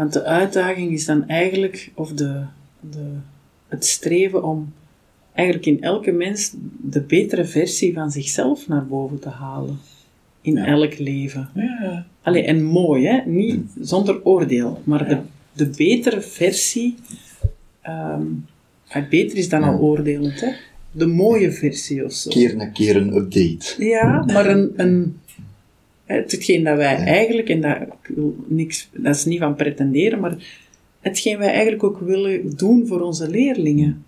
Want de uitdaging is dan eigenlijk, of de, de, het streven om eigenlijk in elke mens de betere versie van zichzelf naar boven te halen. In Ja. elk leven. Ja, Allee, en mooi, hè? Niet zonder oordeel, maar de, Ja. de betere versie. ah, beter is dan al oordelend, hè? De mooie versie of zo. Keer na keer een update. Ja, maar een, een, hetgeen dat wij eigenlijk, en dat, ik wil niks, dat is niet van pretenderen, maar hetgeen wij eigenlijk ook willen doen voor onze leerlingen.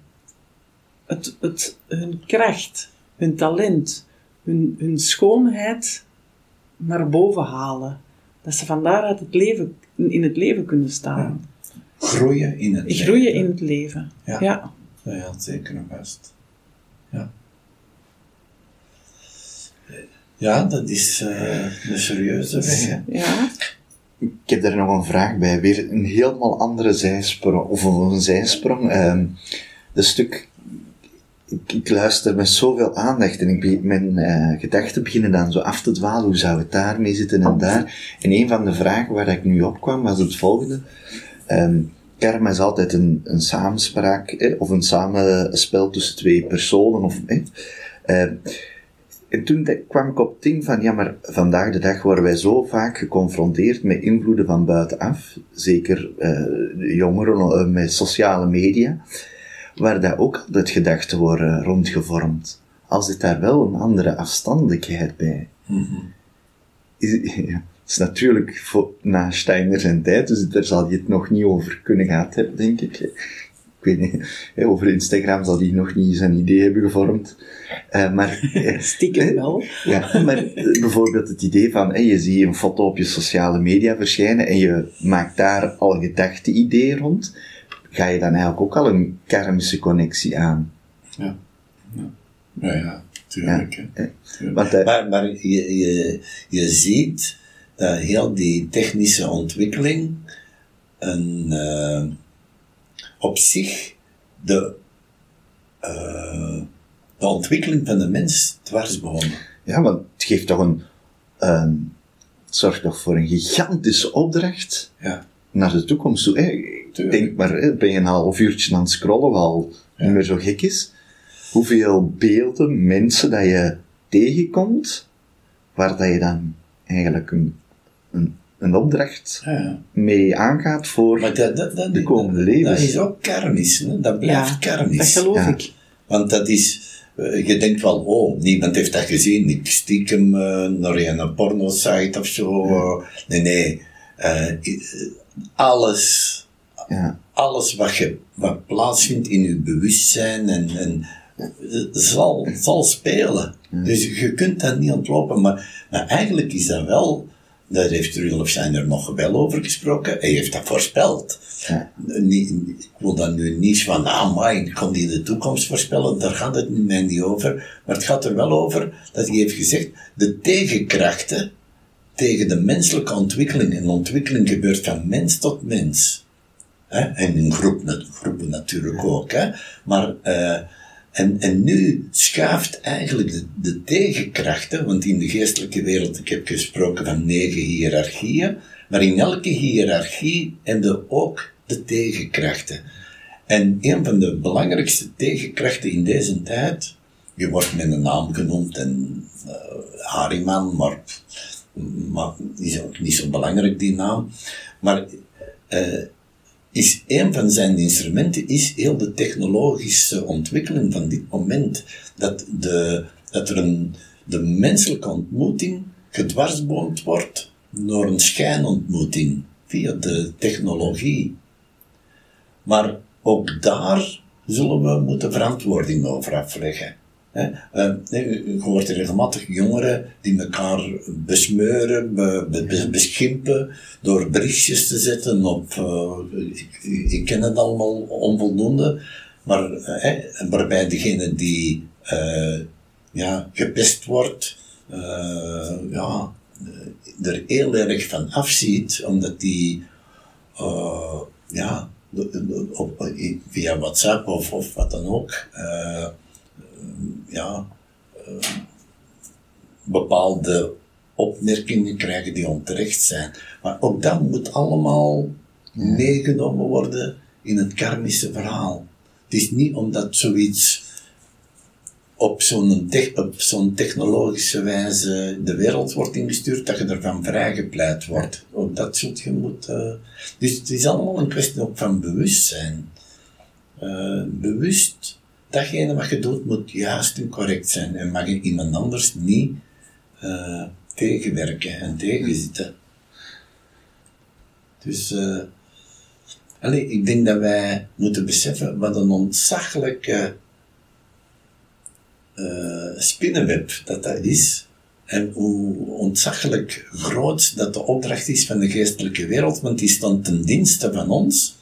Het, het, hun kracht, hun talent, hun, hun schoonheid naar boven halen. Dat ze van daaruit het leven, in het leven kunnen staan. Groeien in het Groeien leven. in het leven. Ja. ja. Ja, zeker en vast. Ja. Ja, dat is uh, een serieuze weg. Ja, Ik heb daar nog een vraag bij. Weer een helemaal andere zijsprong. Of een zijsprong. Ehm dat stuk... Ik, ik luister met zoveel aandacht en ik be- mijn eh, gedachten beginnen dan zo af te dwalen. Hoe zou het daarmee zitten en daar? En een van de vragen waar ik nu op kwam was het volgende. Ehm karma is altijd een, een samenspraak, eh, of een samenspel tussen twee personen. Of, eh. Ehm, en toen kwam ik op het ding van, ja, maar vandaag de dag worden wij zo vaak geconfronteerd met invloeden van buitenaf, zeker eh, jongeren eh, met sociale media, waar daar ook altijd gedachten worden rondgevormd. Als dit daar wel een andere afstandelijkheid bij. Is, ja, het is natuurlijk voor, na Steiner zijn tijd, dus daar zal je het nog niet over kunnen gehad hebben, denk ik. Ik weet niet, over Instagram zal hij nog niet zijn idee hebben gevormd. Eh, maar, eh, stiekem wel. ja, maar eh, bijvoorbeeld het idee van, je ziet een foto op je sociale media verschijnen en je maakt daar al een gedachte-idee rond, ga je dan eigenlijk ook al een karmische connectie aan. Ja, ja, tuurlijk. Ja, hè. Tuurlijk. want, eh, maar maar je, je, je ziet dat heel die technische ontwikkeling een, op zich de, eh, de ontwikkeling van de mens dwarsbomen. Ja, want het geeft toch een, het zorgt toch voor een gigantische opdracht Ja, naar de toekomst toe. denk maar, ben je een half uurtje aan het scrollen, wat al Ja. niet meer zo gek is. Hoeveel beelden, mensen dat je tegenkomt, waar dat je dan eigenlijk een, een, een opdracht ja, mee aangaat voor Maar dat, dat, dat, de komende dat, levens. dat is ook karmisch, hè? dat blijft Ja, karmisch. dat geloof Ja. ik. Want dat is, eh, je denkt wel, oh, niemand heeft dat gezien. Ik stiekem eh, naar een porno-site of zo. nee, nee. Eh, alles, ja, alles wat, je, wat plaatsvindt in je bewustzijn en, en zal, zal spelen. Dus je kunt dat niet ontlopen. Maar, maar eigenlijk is dat wel, daar heeft Rudolf Steiner nog wel over gesproken, hij heeft dat voorspeld. Ja. Niet, ik wil dan nu niet van, ah, maar ik kan die de toekomst voorspellen, daar gaat het mij niet over. Maar het gaat er wel over dat hij heeft gezegd, de tegenkrachten tegen de menselijke ontwikkeling, en ontwikkeling gebeurt van mens tot mens. Hè? En in groep, groepen natuurlijk ook. Hè? Maar, eh, en, en nu schuift eigenlijk de, de tegenkrachten, want in de geestelijke wereld, ik heb gesproken van negen hiërarchieën, maar in elke hiërarchie heb je ook de tegenkrachten. En een van de belangrijkste tegenkrachten in deze tijd, je wordt met een naam genoemd en eh Hariman, maar, maar is ook niet zo belangrijk die naam. Maar eh, is een van zijn instrumenten is heel de technologische ontwikkeling van dit moment. Dat, de, dat er een, de menselijke ontmoeting gedwarsboomd wordt door een schijnontmoeting via de technologie. Maar ook daar zullen we moeten verantwoording over afleggen. Je hoort regelmatig jongeren die elkaar besmeuren, be- be- be- beschimpen door berichtjes te zetten op, eh, ik, ken het allemaal onvoldoende, maar eh, waarbij degene die eh, ja, gepest wordt, ja, er heel erg van afziet, omdat die ja, via WhatsApp of, of wat dan ook, ja, eh, bepaalde opmerkingen krijgen die onterecht zijn. Maar ook dat moet allemaal meegenomen worden in het karmische verhaal. Het is niet omdat zoiets op zo'n tech- op zo'n technologische wijze de wereld wordt ingestuurd, dat je ervan vrijgepleit wordt. Ook dat zult je moeten... Dus het is allemaal een kwestie ook van bewustzijn. Eh, bewust, datgene wat je doet moet juist en correct zijn en mag iemand anders niet eh, tegenwerken en tegenzitten. Dus, eh allee, ik denk dat wij moeten beseffen wat een ontzaglijke eh, spinnenweb dat dat is. En hoe ontzaglijk groot dat de opdracht is van de geestelijke wereld, want die staan ten dienste van ons.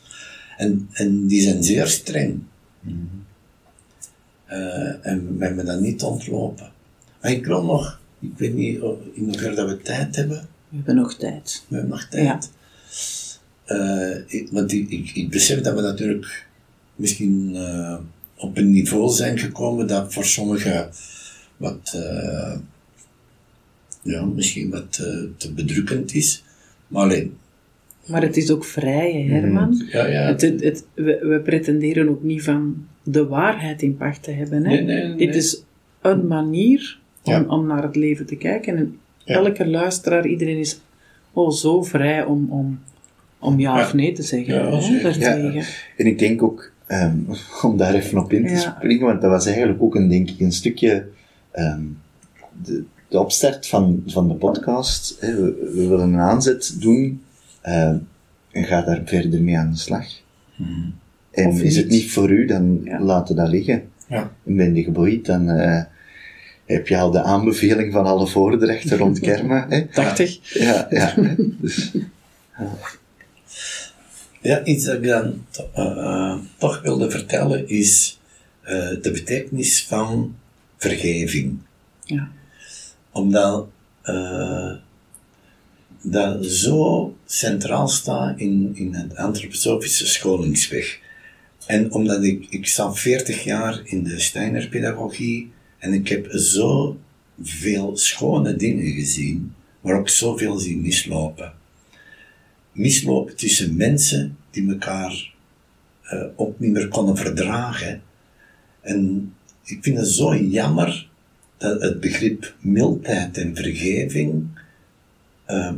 En, en die zijn zeer streng. Eh, en we hebben dat niet ontlopen. Maar ik wil nog Ik weet niet in hoeverre dat we tijd hebben. We hebben nog tijd. We hebben nog tijd. Eh, ik, want ik, ik, ik besef dat we natuurlijk misschien eh, op een niveau zijn gekomen dat voor sommigen wat, ja, misschien wat te bedrukkend is. Maar alleen, Maar het is ook vrij, hè, Herman. ja, ja. Het, het, het- we, we pretenderen ook niet van de waarheid in pacht te hebben. Hè? Nee, nee, nee. Dit is een manier om, Ja. om naar het leven te kijken. En Ja. elke luisteraar, iedereen is oh, zo vrij om, om, om ja, Ja. of nee te zeggen. Ja, hè. En ik denk ook, ehm, om daar even op in te Ja. springen, want dat was eigenlijk ook een, denk ik, een stukje ehm, de, de opstart van, van de podcast. Hè. We, we willen een aanzet doen ehm, en ga daar verder mee aan de slag. En Of is het niet. voor u, dan Ja. laat het dat liggen. Ja. En ben je geboeid, dan eh, heb je al de aanbeveling van alle voordrachten rond kerma. Hè. 80. Ja, ja. Dus, Ja, iets dat ik dan to- eh, eh, toch wilde vertellen is eh, de betekenis van vergeving. Ja. Omdat eh, dat zo centraal staat in, in het antroposofische scholingsweg. En omdat ik, ik sta 40 jaar in de Steiner-pedagogie en ik heb zo veel schone dingen gezien, maar ook zoveel zien mislopen. Mislopen tussen mensen die elkaar eh, ook niet meer konden verdragen. En ik vind het zo jammer dat het begrip mildheid en vergeving eh,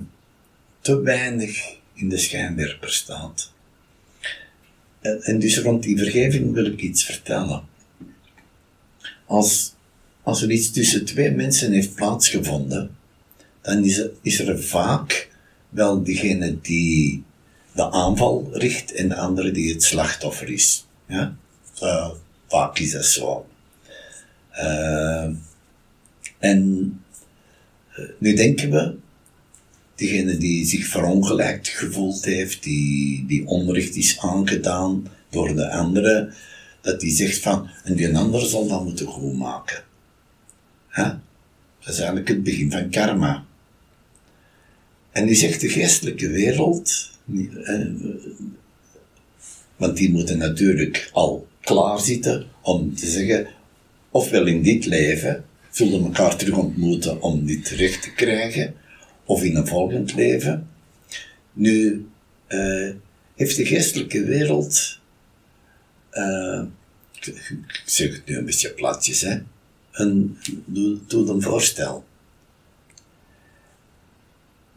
te weinig in de schijnwerper staat. En, en dus rond die vergeving wil ik iets vertellen. Als, als er iets tussen twee mensen heeft plaatsgevonden, dan is er, is er vaak wel degene die de aanval richt en de andere die het slachtoffer is. Ja? Eh, vaak is dat zo. Eh, en eh, nu denken we, degene die zich verongelijkt gevoeld heeft, die, die onrecht is aangedaan door de andere, dat die zegt van, en die ander zal dat moeten goedmaken. Hè? Dat is eigenlijk het begin van karma. En nu zegt de geestelijke wereld, eh, want die moeten natuurlijk al klaarzitten om te zeggen, ofwel in dit leven zullen elkaar terug ontmoeten om dit recht te krijgen, of in een volgend leven. Nu eh, heeft de geestelijke wereld, eh, ik, zeg het nu een beetje platjes, hè, een, doe, doe een voorstel.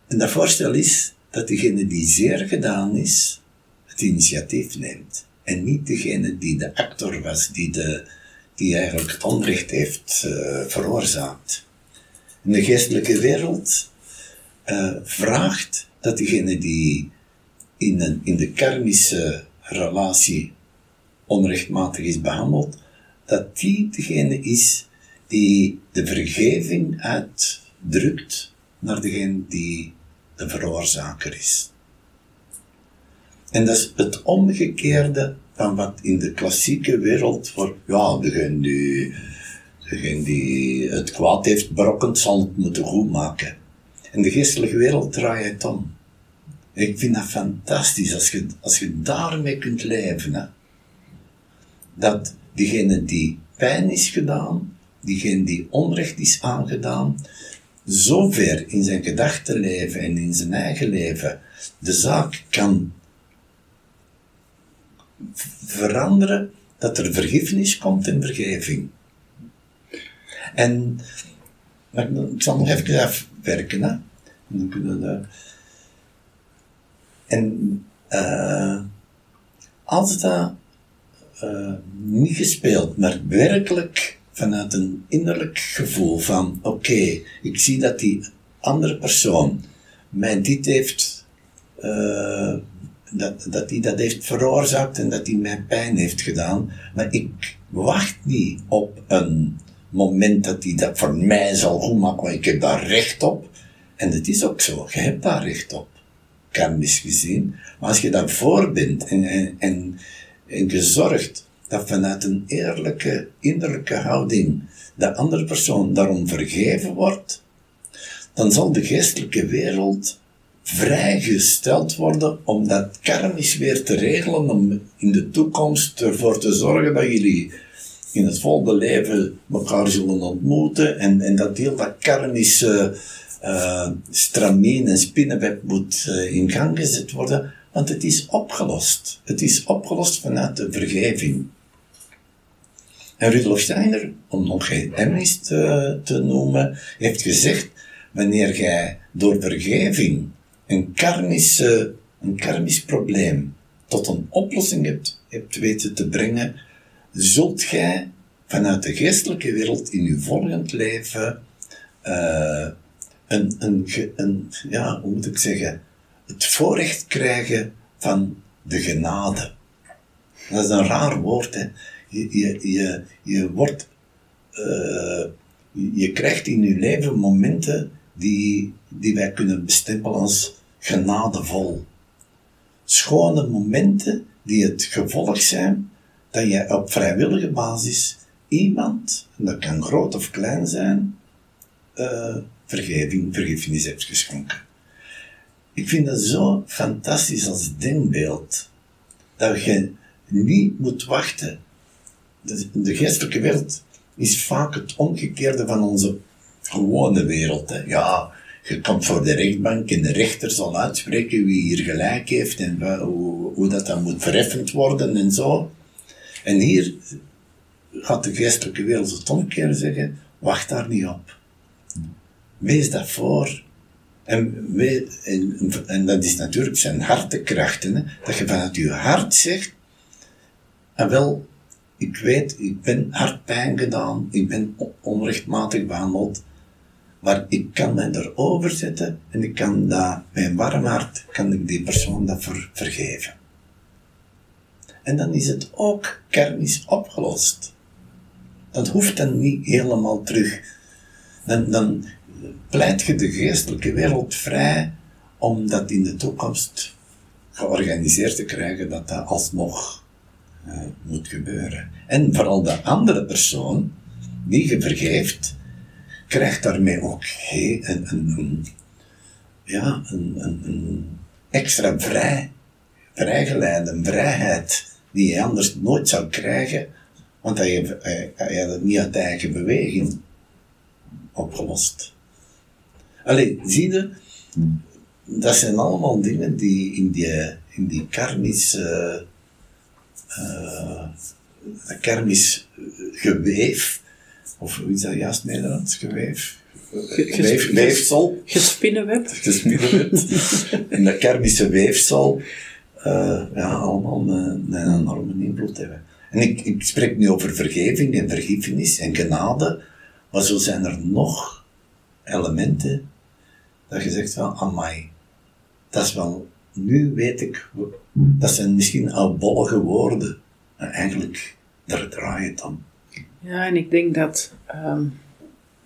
En dat voorstel is dat degene die zeer gedaan is, het initiatief neemt. En niet degene die de actor was, die, de, die eigenlijk onrecht heeft eh, veroorzaakt. En de geestelijke wereld eh, vraagt dat degene die in, een, in de karmische relatie onrechtmatig is behandeld, dat die degene is die de vergeving uitdrukt naar degene die de veroorzaker is. En dat is het omgekeerde van wat in de klassieke wereld voor, ja, degene die, degene die het kwaad heeft berokkend, zal het moeten goedmaken. In de geestelijke wereld draai je het om. Ik vind dat fantastisch als je, als je daarmee kunt leven. Hè. Dat diegene die pijn is gedaan, diegene die onrecht is aangedaan, zo ver in zijn gedachten leven en in zijn eigen leven de zaak kan veranderen dat er vergiffenis komt en vergeving. En maar ik zal nog even afwerken. En dan En als dat niet gespeeld, maar werkelijk vanuit een innerlijk gevoel van oké, ik zie dat die andere persoon mij dit heeft eh, dat, dat die dat heeft veroorzaakt en dat die mij pijn heeft gedaan. Maar ik wacht niet op een moment dat hij dat voor mij zal goed maken, want ik heb daar recht op. En het is ook zo, je hebt daar recht op, karmisch gezien. Maar als je daarvoor bent en, en, en, en gezorgd dat vanuit een eerlijke, innerlijke houding de andere persoon daarom vergeven wordt, dan zal de geestelijke wereld vrijgesteld worden om dat karmisch weer te regelen, om in de toekomst ervoor te zorgen dat jullie in het volgende leven elkaar zullen ontmoeten en, en dat heel dat karmische uh, stramien en spinnenweb moet uh, in gang gezet worden, want het is opgelost. Het is opgelost vanuit de vergeving. En Rudolf Steiner, om nog geen Emmis te, te noemen, heeft gezegd, wanneer jij door vergeving een karmische, een karmisch probleem tot een oplossing hebt, hebt weten te brengen, zult gij vanuit de geestelijke wereld in uw volgend leven uh, een, een, ja, hoe moet ik zeggen, het voorrecht krijgen van de genade. Dat is een raar woord, hè. Je, je, je, je wordt, uh, je krijgt in je leven momenten die, die wij kunnen bestempelen als genadevol. Schone momenten die het gevolg zijn dat je op vrijwillige basis iemand, en dat kan groot of klein zijn, uh, vergeving, vergiffenis hebt geschonken. Ik vind dat zo fantastisch als denkbeeld, dat je niet moet wachten. De, de geestelijke wereld is vaak het omgekeerde van onze gewone wereld. Hè. Ja, je komt voor de rechtbank en de rechter zal uitspreken wie hier gelijk heeft en hoe, hoe dat dan moet verheffend worden en zo. En hier gaat de geestelijke wereld het omgekeerde zeggen, wacht daar niet op. Wees dat voor. En, en, en, dat is natuurlijk zijn hartekrachten, dat je vanuit je hart zegt, en wel, ik weet, ik ben hartpijn gedaan, ik ben onrechtmatig behandeld, maar ik kan mij erover zetten en ik kan dat, een warm hart, kan ik die persoon dat ver, vergeven. En dan is het ook kermis opgelost. Dat hoeft dan niet helemaal terug. Dan, dan pleit je de geestelijke wereld vrij om dat in de toekomst georganiseerd te krijgen dat dat alsnog uh, moet gebeuren. En vooral de andere persoon die je vergeeft, krijgt daarmee ook een, een, een ja, een, een, een, extra vrij, vrijgeleide, vrijheid die je anders nooit zou krijgen, want hij, hij, hij had het niet uit eigen beweging opgelost. Allee, zie je, dat zijn allemaal dingen die in die, in die karmische, uh, karmisch geweef, of hoe is dat juist Nederlands, geweef? Weef, weefsel. Gespinnenweb. Gespinnenweb. in dat karmische weefsel, uh, ja, allemaal een, een enorme invloed hebben. En ik, ik spreek nu over vergeving en vergiffenis en genade, maar zo zijn er nog elementen dat je zegt van, amai, dat is wel, nu weet ik, dat zijn misschien oudbollige woorden, maar eigenlijk, daar draai je het om. Ja, en ik denk dat, um,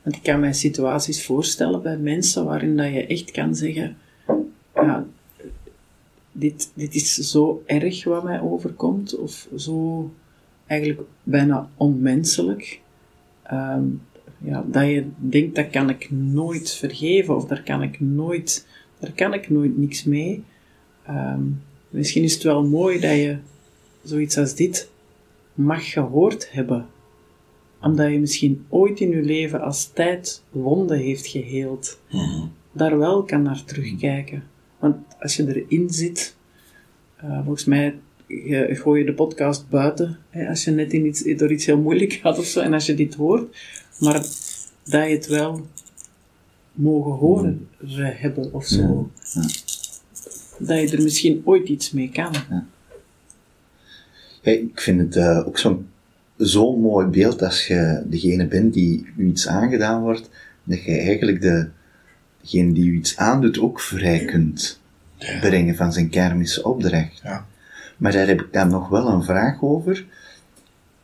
want ik kan mij situaties voorstellen bij mensen waarin dat je echt kan zeggen, dit, dit is zo erg wat mij overkomt, of zo eigenlijk bijna onmenselijk. Um, ja, dat je denkt, dat kan ik nooit vergeven, of daar kan ik nooit, daar kan ik nooit niks mee. Um, misschien is het wel mooi dat je zoiets als dit mag gehoord hebben. Omdat je misschien ooit in je leven als tijd wonden heeft geheeld. Mhm. Daar wel kan naar terugkijken. Want als je erin zit, uh, volgens mij je, gooi je de podcast buiten. Hè, als je net in iets, door iets heel moeilijk gaat of zo, en als je dit hoort, maar dat je het wel mogen horen hebben of zo. Ja. Dat je er misschien ooit iets mee kan. Ja. ik vind het uh, ook zo'n zo'n mooi beeld als je degene bent die u iets aangedaan wordt, dat je eigenlijk de, degene die u iets aandoet ook vrij kunt brengen van zijn kermische opdracht. Ja. Maar daar heb ik dan nog wel een vraag over.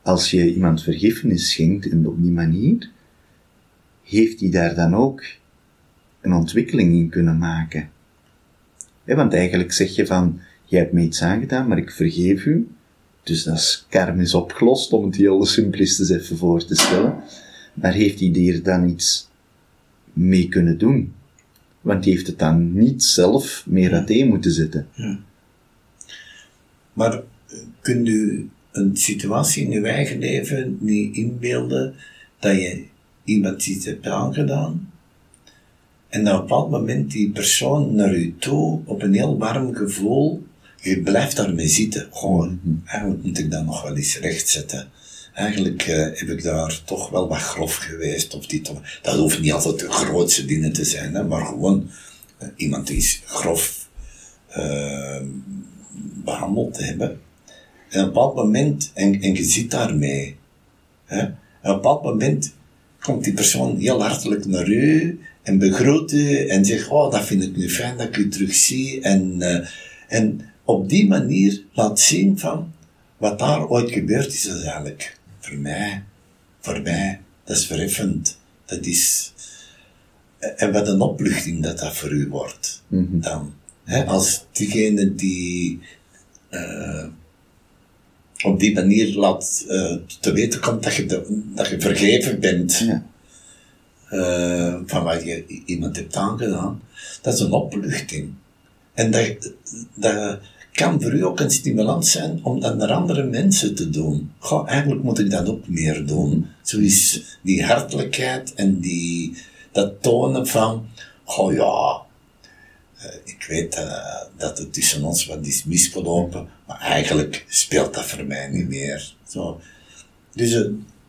Als je iemand vergiffenis schenkt en op die manier, heeft hij daar dan ook een ontwikkeling in kunnen maken? want eigenlijk zeg je van, jij hebt me iets aangedaan, maar ik vergeef u. Dus dat is karmisch opgelost, om het heel simplistisch even voor te stellen. Maar heeft hij er dan iets mee kunnen doen? Want die heeft het dan niet zelf meer uiteen moeten zetten. Maar eh, kunt u een situatie in uw eigen leven niet inbeelden dat je iemand iets hebt aangedaan en dat op een bepaald moment die persoon naar u toe op een heel warm gevoel, je blijft daarmee zitten. Gewoon, eigenlijk moet ik dat nog wel eens rechtzetten. Eigenlijk eh, heb ik daar toch wel wat grof geweest. Of dit, dat hoeft niet altijd de grootste dingen te zijn, hè, maar gewoon eh, iemand die is grof eh, behandeld te hebben. En op een bepaald moment, en, en je zit daarmee, hè, op een bepaald moment komt die persoon heel hartelijk naar u en begroet u en zegt, oh, dat vind ik nu fijn dat ik u terugzie. En, eh, en op die manier laat zien van, wat daar ooit gebeurd is, is eigenlijk voor mij, voor mij, dat is verheffend. Dat is, en wat een opluchting dat dat voor u wordt. Dan, hè, als diegene die eh, op die manier laat eh, te weten komt dat je, de- dat je vergeven bent Ja. eh, van wat je iemand hebt aangedaan, dat is een opluchting. En dat, dat kan voor u ook een stimulans zijn om dat naar andere mensen te doen. Goh, eigenlijk moet ik dat ook meer doen. Zo is die hartelijkheid en die, dat tonen van, goh ja, eh, ik weet eh, dat het tussen ons wat is misgelopen, maar eigenlijk speelt dat voor mij niet meer. Zo. Dus eh,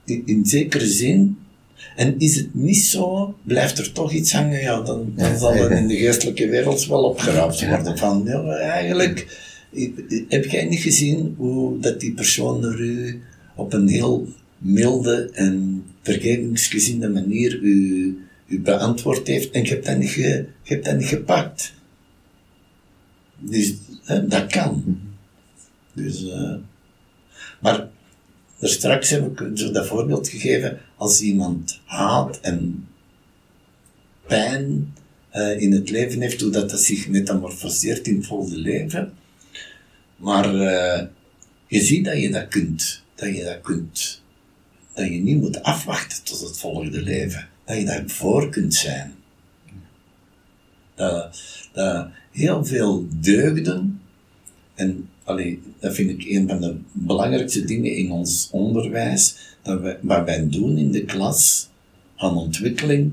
in, in zekere zin, en is het niet zo, blijft er toch iets hangen, ja, dan, dan zal het in de geestelijke wereld wel opgeraapt worden. Van, ja, eigenlijk heb jij niet gezien hoe dat die persoon naar u op een heel milde en vergevingsgezinde manier u, u beantwoord heeft en je hebt dat niet, dat niet gepakt. Dus dat kan. Dus, eh, maar er straks heb ik zo dat voorbeeld gegeven, als iemand haat en pijn eh, in het leven heeft, hoe dat, dat zich metamorfoseert in het volgende leven. Maar eh, je ziet dat je dat kunt, dat je dat kunt, dat je niet moet afwachten tot het volgende leven, dat je daar voor kunt zijn. Dat, dat heel veel deugden, en allee, dat vind ik een van de belangrijkste dingen in ons onderwijs, dat wij, wat wij doen in de klas aan ontwikkeling,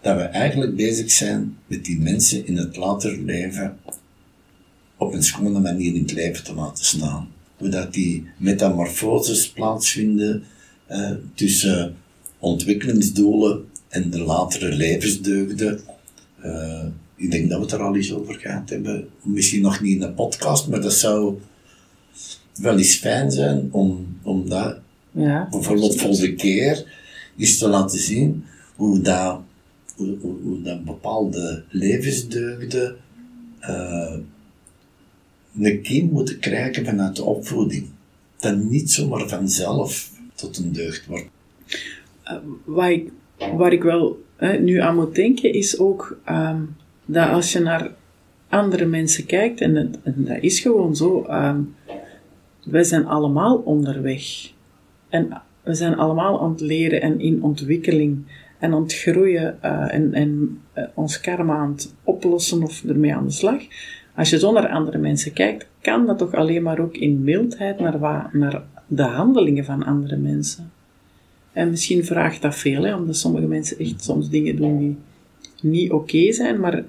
dat we eigenlijk bezig zijn met die mensen in het later leven op een schone manier in het leven te laten staan. Hoe dat die metamorfoses plaatsvinden eh, tussen ontwikkelingsdoelen en de latere levensdeugden. Eh, ik denk dat we het er al eens over gehad hebben. Misschien nog niet in een podcast, maar dat zou wel eens fijn zijn om, om dat Ja. bijvoorbeeld volgende keer is te laten zien hoe dat, hoe, hoe, hoe dat bepaalde levensdeugden eh, een kind moeten krijgen vanuit de opvoeding. Dat niet zomaar vanzelf tot een deugd wordt. Waar ik, ik wel hè, nu aan moet denken, is ook ehm, dat als je naar andere mensen kijkt, en dat is gewoon zo, ehm, wij zijn allemaal onderweg. En we zijn allemaal aan het leren en in ontwikkeling en aan het groeien eh, en, en eh, ons karma aan het oplossen of ermee aan de slag. Als je zo naar andere mensen kijkt, kan dat toch alleen maar ook in mildheid naar, wa- naar de handelingen van andere mensen. En misschien vraagt dat veel, hè, omdat sommige mensen echt soms dingen doen die niet oké zijn, maar,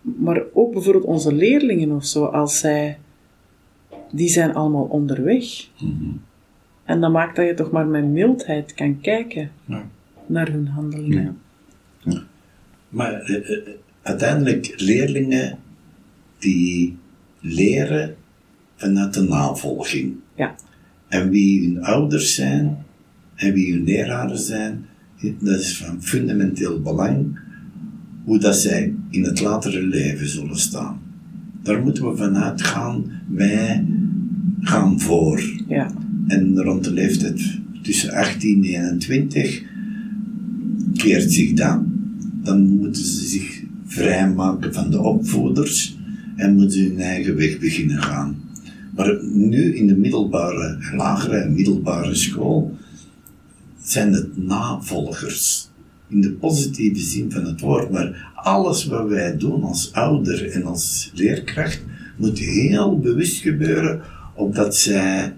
maar ook bijvoorbeeld onze leerlingen of zo, als zij, die zijn allemaal onderweg. En dan maakt dat je toch maar met mildheid kan kijken Ja. naar hun handelingen. Maar eh, eh, uiteindelijk leerlingen die leren vanuit de navolging. Ja. En wie hun ouders zijn en wie hun leraren zijn, dat is van fundamenteel belang hoe dat zij in het latere leven zullen staan. Daar moeten we vanuit gaan. Wij gaan voor. Ja. En rond de leeftijd tussen 18 en 21 keert zich dat. Dan moeten ze zich vrijmaken van de opvoeders en moeten hun eigen weg beginnen gaan. Maar nu in de middelbare, lagere en middelbare school zijn het navolgers. in de positieve zin van het woord. Maar alles wat wij doen als ouder en als leerkracht moet heel bewust gebeuren, opdat zij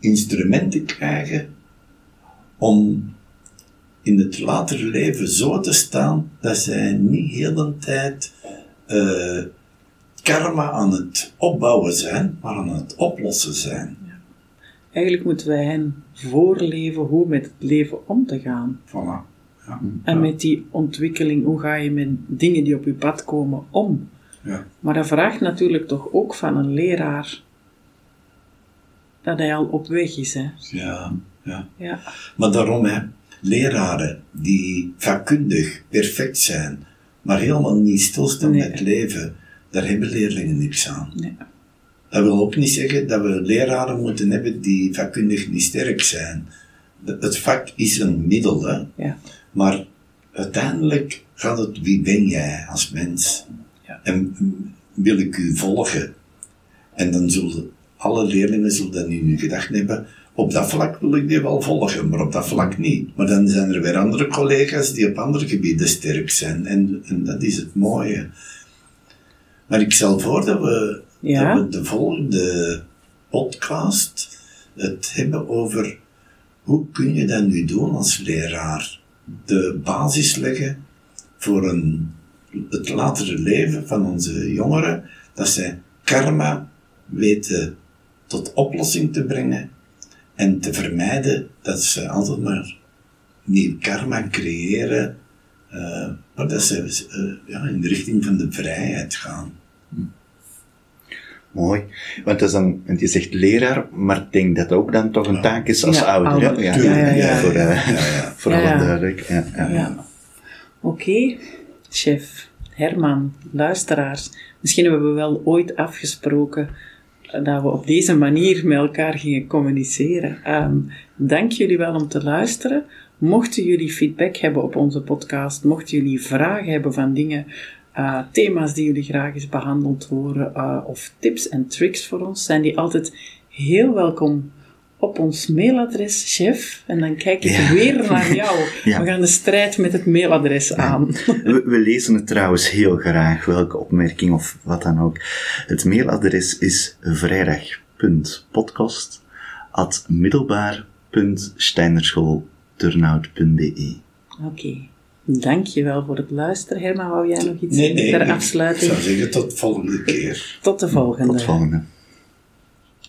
instrumenten krijgen om in het latere leven zo te staan dat zij niet heel de tijd uh, karma aan het opbouwen zijn, maar aan het oplossen zijn. Eigenlijk moeten wij hen voorleven hoe met het leven om te gaan. Voilà. Ja. En met die ontwikkeling, hoe ga je met dingen die op je pad komen om? Ja. Maar dat vraagt natuurlijk toch ook van een leraar dat hij al op weg is. Hè? Ja, ja. Ja. Maar daarom, hè, leraren die vakkundig perfect zijn, maar helemaal niet stilstaan Nee. met het leven, daar hebben leerlingen niks aan. Nee. Dat wil ook niet zeggen dat we leraren moeten hebben die vakkundig niet sterk zijn. Het vak is een middel, hè. Ja. Maar uiteindelijk gaat het, wie ben jij als mens? Ja. En wil ik u volgen? En dan zullen alle leerlingen zullen dat in hun gedachten hebben. Op dat vlak wil ik die wel volgen, maar op dat vlak niet. Maar dan zijn er weer andere collega's die op andere gebieden sterk zijn. En, en dat is het mooie. Maar ik stel voor dat we, Ja. dat we de volgende podcast het hebben over hoe kun je dat nu doen als leraar? De basis leggen voor een, het latere leven van onze jongeren, dat zij karma weten tot oplossing te brengen en te vermijden dat ze altijd maar nieuw karma creëren, eh, maar dat ze eh, ja, in de richting van de vrijheid gaan. Mooi. Want is dan, want je zegt leraar, maar ik denk dat ook dan toch een taak is als Ja, ouder. Ja, ja, ja, ja, ja, voor, ja, ja, ja. voor Ja, alle ja. duidelijk. Ja, ja. Ja. Oké, chef, Herman, luisteraars. Misschien hebben we wel ooit afgesproken dat we op deze manier met elkaar gingen communiceren. Ehm, dank jullie wel om te luisteren. Mochten jullie feedback hebben op onze podcast, mochten jullie vragen hebben van dingen, eh, thema's die jullie graag eens behandeld horen, eh, of tips en tricks voor ons, zijn die altijd heel welkom op ons mailadres, chef. En dan kijk ik Ja. weer naar jou. Ja. We gaan de strijd met het mailadres aan. We, we lezen het trouwens heel graag, welke opmerking of wat dan ook. Het mailadres is vrijdag.podcast at middelbaar.steinerschoolturnhout.be Oké. Dankjewel voor het luisteren. Herman, wou jij nog iets Nee, nee. ter ik afsluiting? zou zeggen tot volgende keer. Tot de volgende. Tot volgende.